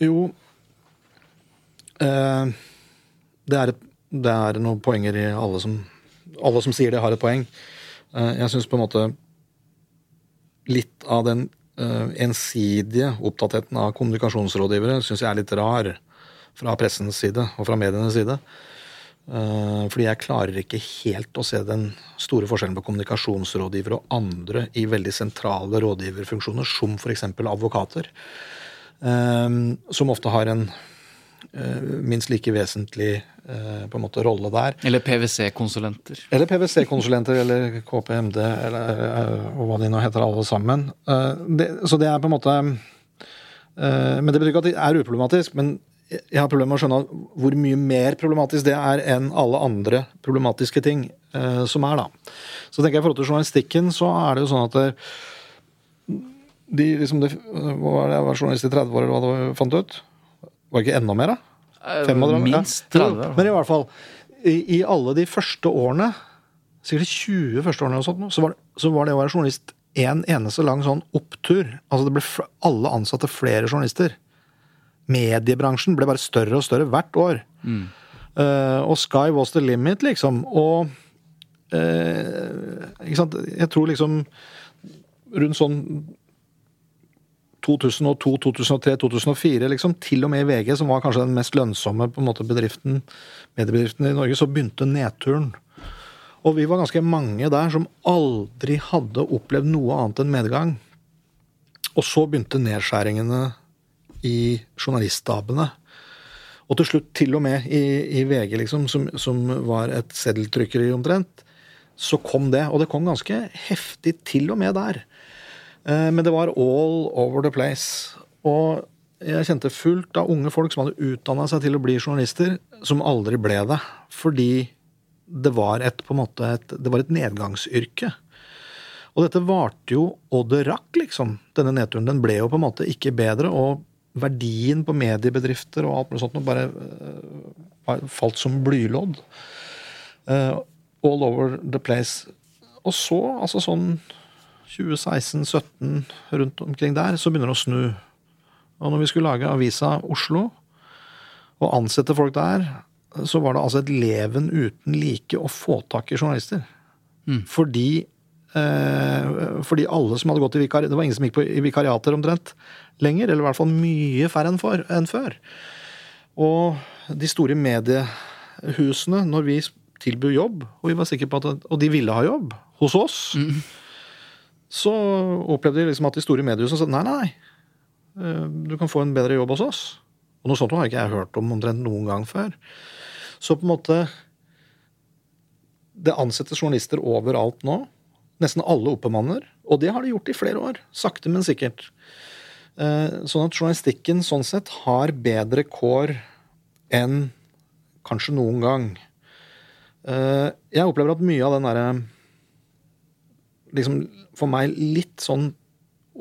Jo Eh, det, er et, det er noen poenger i alle som Alle som sier det, har et poeng. Eh, jeg syns på en måte litt av den eh, ensidige opptattheten av kommunikasjonsrådgivere syns jeg er litt rar fra pressens side og fra medienes side. Eh, fordi jeg klarer ikke helt å se den store forskjellen på kommunikasjonsrådgivere og andre i veldig sentrale rådgiverfunksjoner, som f.eks. advokater. eh, Som ofte har en eh, minst like vesentlig på en måte rolle der.
Eller PwC-konsulenter.
Eller PwC-konsulenter eller KPMD eller og hva de nå heter, alle sammen. Det, så det er på en måte Men det betyr ikke at det er uproblematisk. Men jeg har problemer med å skjønne hvor mye mer problematisk det er enn alle andre problematiske ting eh, som er, da. Så tenker jeg i forhold til journalistikken, så er det jo sånn at det, de liksom det, Hva var det, jeg var journalist i 30 år, eller hva det var, fant ut? Var det ikke enda mer, da? 35?
Eh, Minst
Ja.
30.
Men i hvert fall, i, i alle de første årene, sikkert de 20 første årene, og sånt, så, var, det- så var det å være journalist en eneste lang sånn opptur. Altså det ble alle ansatte flere journalister. Mediebransjen ble bare større og større hvert år. Eh, og sky was the limit, liksom. Og uh, ikke sant? Jeg tror liksom rundt sånn 2002, 2003, 2004, liksom, til og med i VG, som var kanskje den mest lønnsomme på en måte, bedriften, mediebedriften i Norge, så begynte nedturen. Og vi var ganske mange der som aldri hadde opplevd noe annet enn medgang. Og så begynte nedskjæringene i journaliststabene. Og til slutt, til og med i, i VG, liksom, som, som var et seddeltrykkeri omtrent, så kom det. Og det kom ganske heftig til og med der. Eh, Men det var all over the place. Og jeg kjente fullt av unge folk som hadde utdanna seg til å bli journalister, som aldri ble det. Fordi det var et, på en måte et, det var et nedgangsyrke. Og dette varte jo og det rakk, liksom. Denne nedturen. Den ble jo på en måte ikke bedre. Og verdien på mediebedrifter og alt mulig sånt bare uh, falt som blylodd. Uh, all over the place. Og så, altså sånn 2016-2017, rundt omkring der, så begynner det å snu. Og når vi skulle lage avisa Oslo, og ansette folk der, så var det altså et leven uten like å få tak i journalister. Fordi eh, fordi alle som hadde gått i vikariater, Det var ingen som gikk på, i vikariater omtrent lenger. Eller i hvert fall mye færre enn, for, enn før. Og de store mediehusene, når vi tilbød jobb, og vi var sikre på at Og de ville ha jobb hos oss, så opplevde de liksom at de store mediehusene sa nei, nei, nei. eh, Du kan få en bedre jobb hos oss. Og noe sånt har ikke jeg hørt om omtrent noen gang før. Så på en måte Det ansettes journalister overalt nå. Nesten alle oppbemanner. Og det har de gjort i flere år. Sakte, men sikkert. Eh, Sånn at journalistikken sånn sett har bedre kår enn kanskje noen gang. Eh, Jeg opplever at mye av den derre liksom for meg litt sånn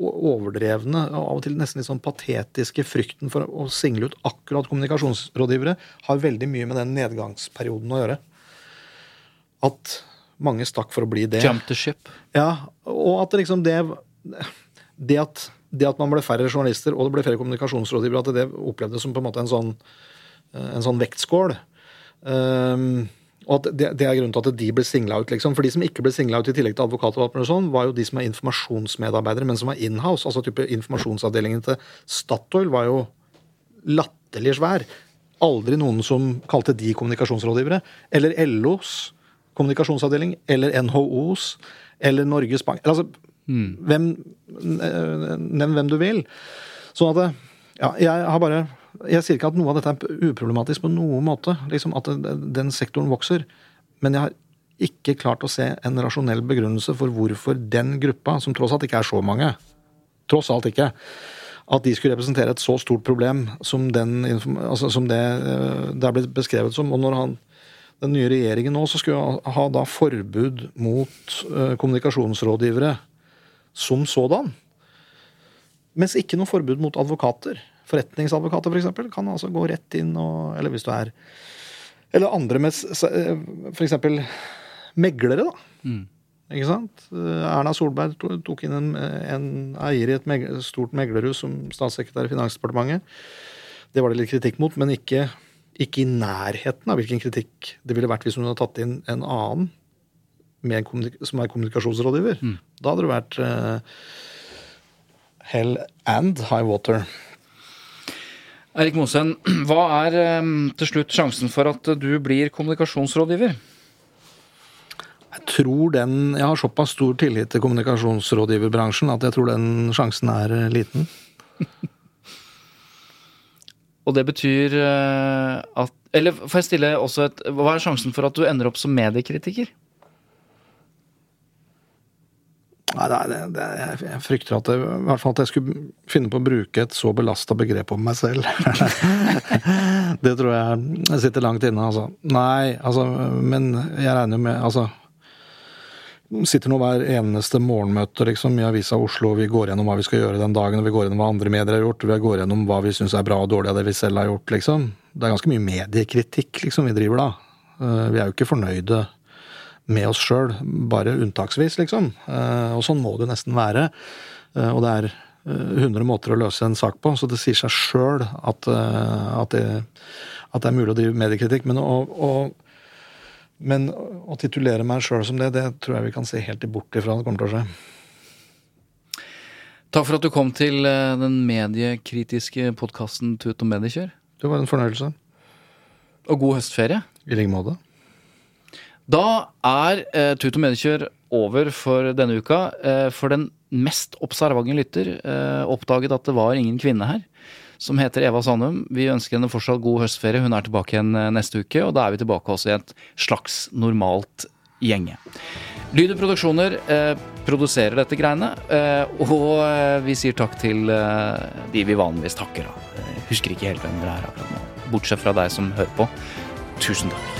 overdrevne, og av og til nesten litt sånn patetiske frykten for å single ut akkurat kommunikasjonsrådgivere, har veldig mye med den nedgangsperioden å gjøre. At mange stakk for å bli det.
Jump the ship.
Ja, og at det liksom det det at, det at man ble færre journalister og det ble flere kommunikasjonsrådgivere, at det opplevdes som på en måte en sånn, eh, en sånn vektskål. Um, og at det, det er grunnen til at de ble singla ut. liksom. For de som ikke ble singla ut i tillegg til advokater, og sånn, var jo de som er informasjonsmedarbeidere, men som var inhouse. Altså type informasjonsavdelingen til Statoil var jo latterlig svær. Aldri noen som kalte de kommunikasjonsrådgivere. Eller LOs kommunikasjonsavdeling. Eller NHOs. Eller Norges Bank. Altså, hvem, nevn hvem du vil. Sånn at ja, jeg har bare Jeg sier ikke at noe av dette er uproblematisk på noen måte. liksom At den sektoren vokser. Men jeg har ikke klart å se en rasjonell begrunnelse for hvorfor den gruppa, som tross alt ikke er så mange, tross alt ikke, at de skulle representere et så stort problem som, den, altså, som det, eh, det er blitt beskrevet som. Og når han, den nye regjeringen nå så skulle ha, ha da forbud mot eh, kommunikasjonsrådgivere som sådan. Mens ikke noe forbud mot advokater. Forretningsadvokater, f.eks., eksempel kan altså gå rett inn og Eller hvis du er Eller andre med eh, For eksempel meglere, da. Ikke sant? Eh, Erna Solberg tok inn en, en eier i et meg stort meglerhus som statssekretær i Finansdepartementet. Det var det litt kritikk mot, men ikke ikke i nærheten av hvilken kritikk det ville vært hvis hun hadde tatt inn en annen med en som er kommunikasjonsrådgiver. Da hadde det vært uh, hell and high water.
Erik Moshen, hva er um, til slutt sjansen for at du blir kommunikasjonsrådgiver?
Jeg tror den Jeg har såpass stor tillit til kommunikasjonsrådgiverbransjen at jeg tror den sjansen er eh, liten.
Og det betyr eh, at Eller får jeg stille også et Hva er sjansen for at du ender opp som mediekritiker?
Nei, det, det, jeg frykter at jeg, i hvert fall at jeg skulle finne på å bruke et så belasta begrep om meg selv. det tror jeg sitter langt inne, altså. Nei, altså, men jeg regner jo med Altså sitter nå hver eneste morgenmøte liksom, i Avisa Oslo, vi går gjennom hva vi skal gjøre den dagen, og vi går gjennom hva andre medier har gjort, og vi går gjennom hva vi syns er bra og dårlig av det vi selv har gjort, liksom. Det er ganske mye mediekritikk liksom vi driver da. Eh, Vi er jo ikke fornøyde med oss sjøl, bare unntaksvis, liksom. Eh, Og sånn må det jo nesten være. Eh, Og det er eh, 100 måter å løse en sak på, så det sier seg sjøl at, at, at det er mulig å drive mediekritikk. Men å, men å titulere meg sjøl som det, det tror jeg vi kan se helt bort ifra. Det kommer til å skje.
Takk for at du kom til eh, den mediekritiske podkasten Tut og mediekjør.
Det var en fornøyelse.
Og god høstferie.
I like måte.
Da er eh, Tut og mediekjør over for denne uka. Eh, for den mest observante lytter eh, oppdaget at det var ingen kvinne her. Som heter Eva Sandum. Vi ønsker henne fortsatt god høstferie. Hun er tilbake igjen eh, neste uke, og da er vi tilbake også i et slags normalt gjenge. Lyd og Produksjoner eh, produserer dette greiene, eh, og eh, vi sier takk til eh, de vi vanligvis takker. Da. Husker ikke helt hvem dere er akkurat nå. Bortsett fra deg som hører på. Tusen takk.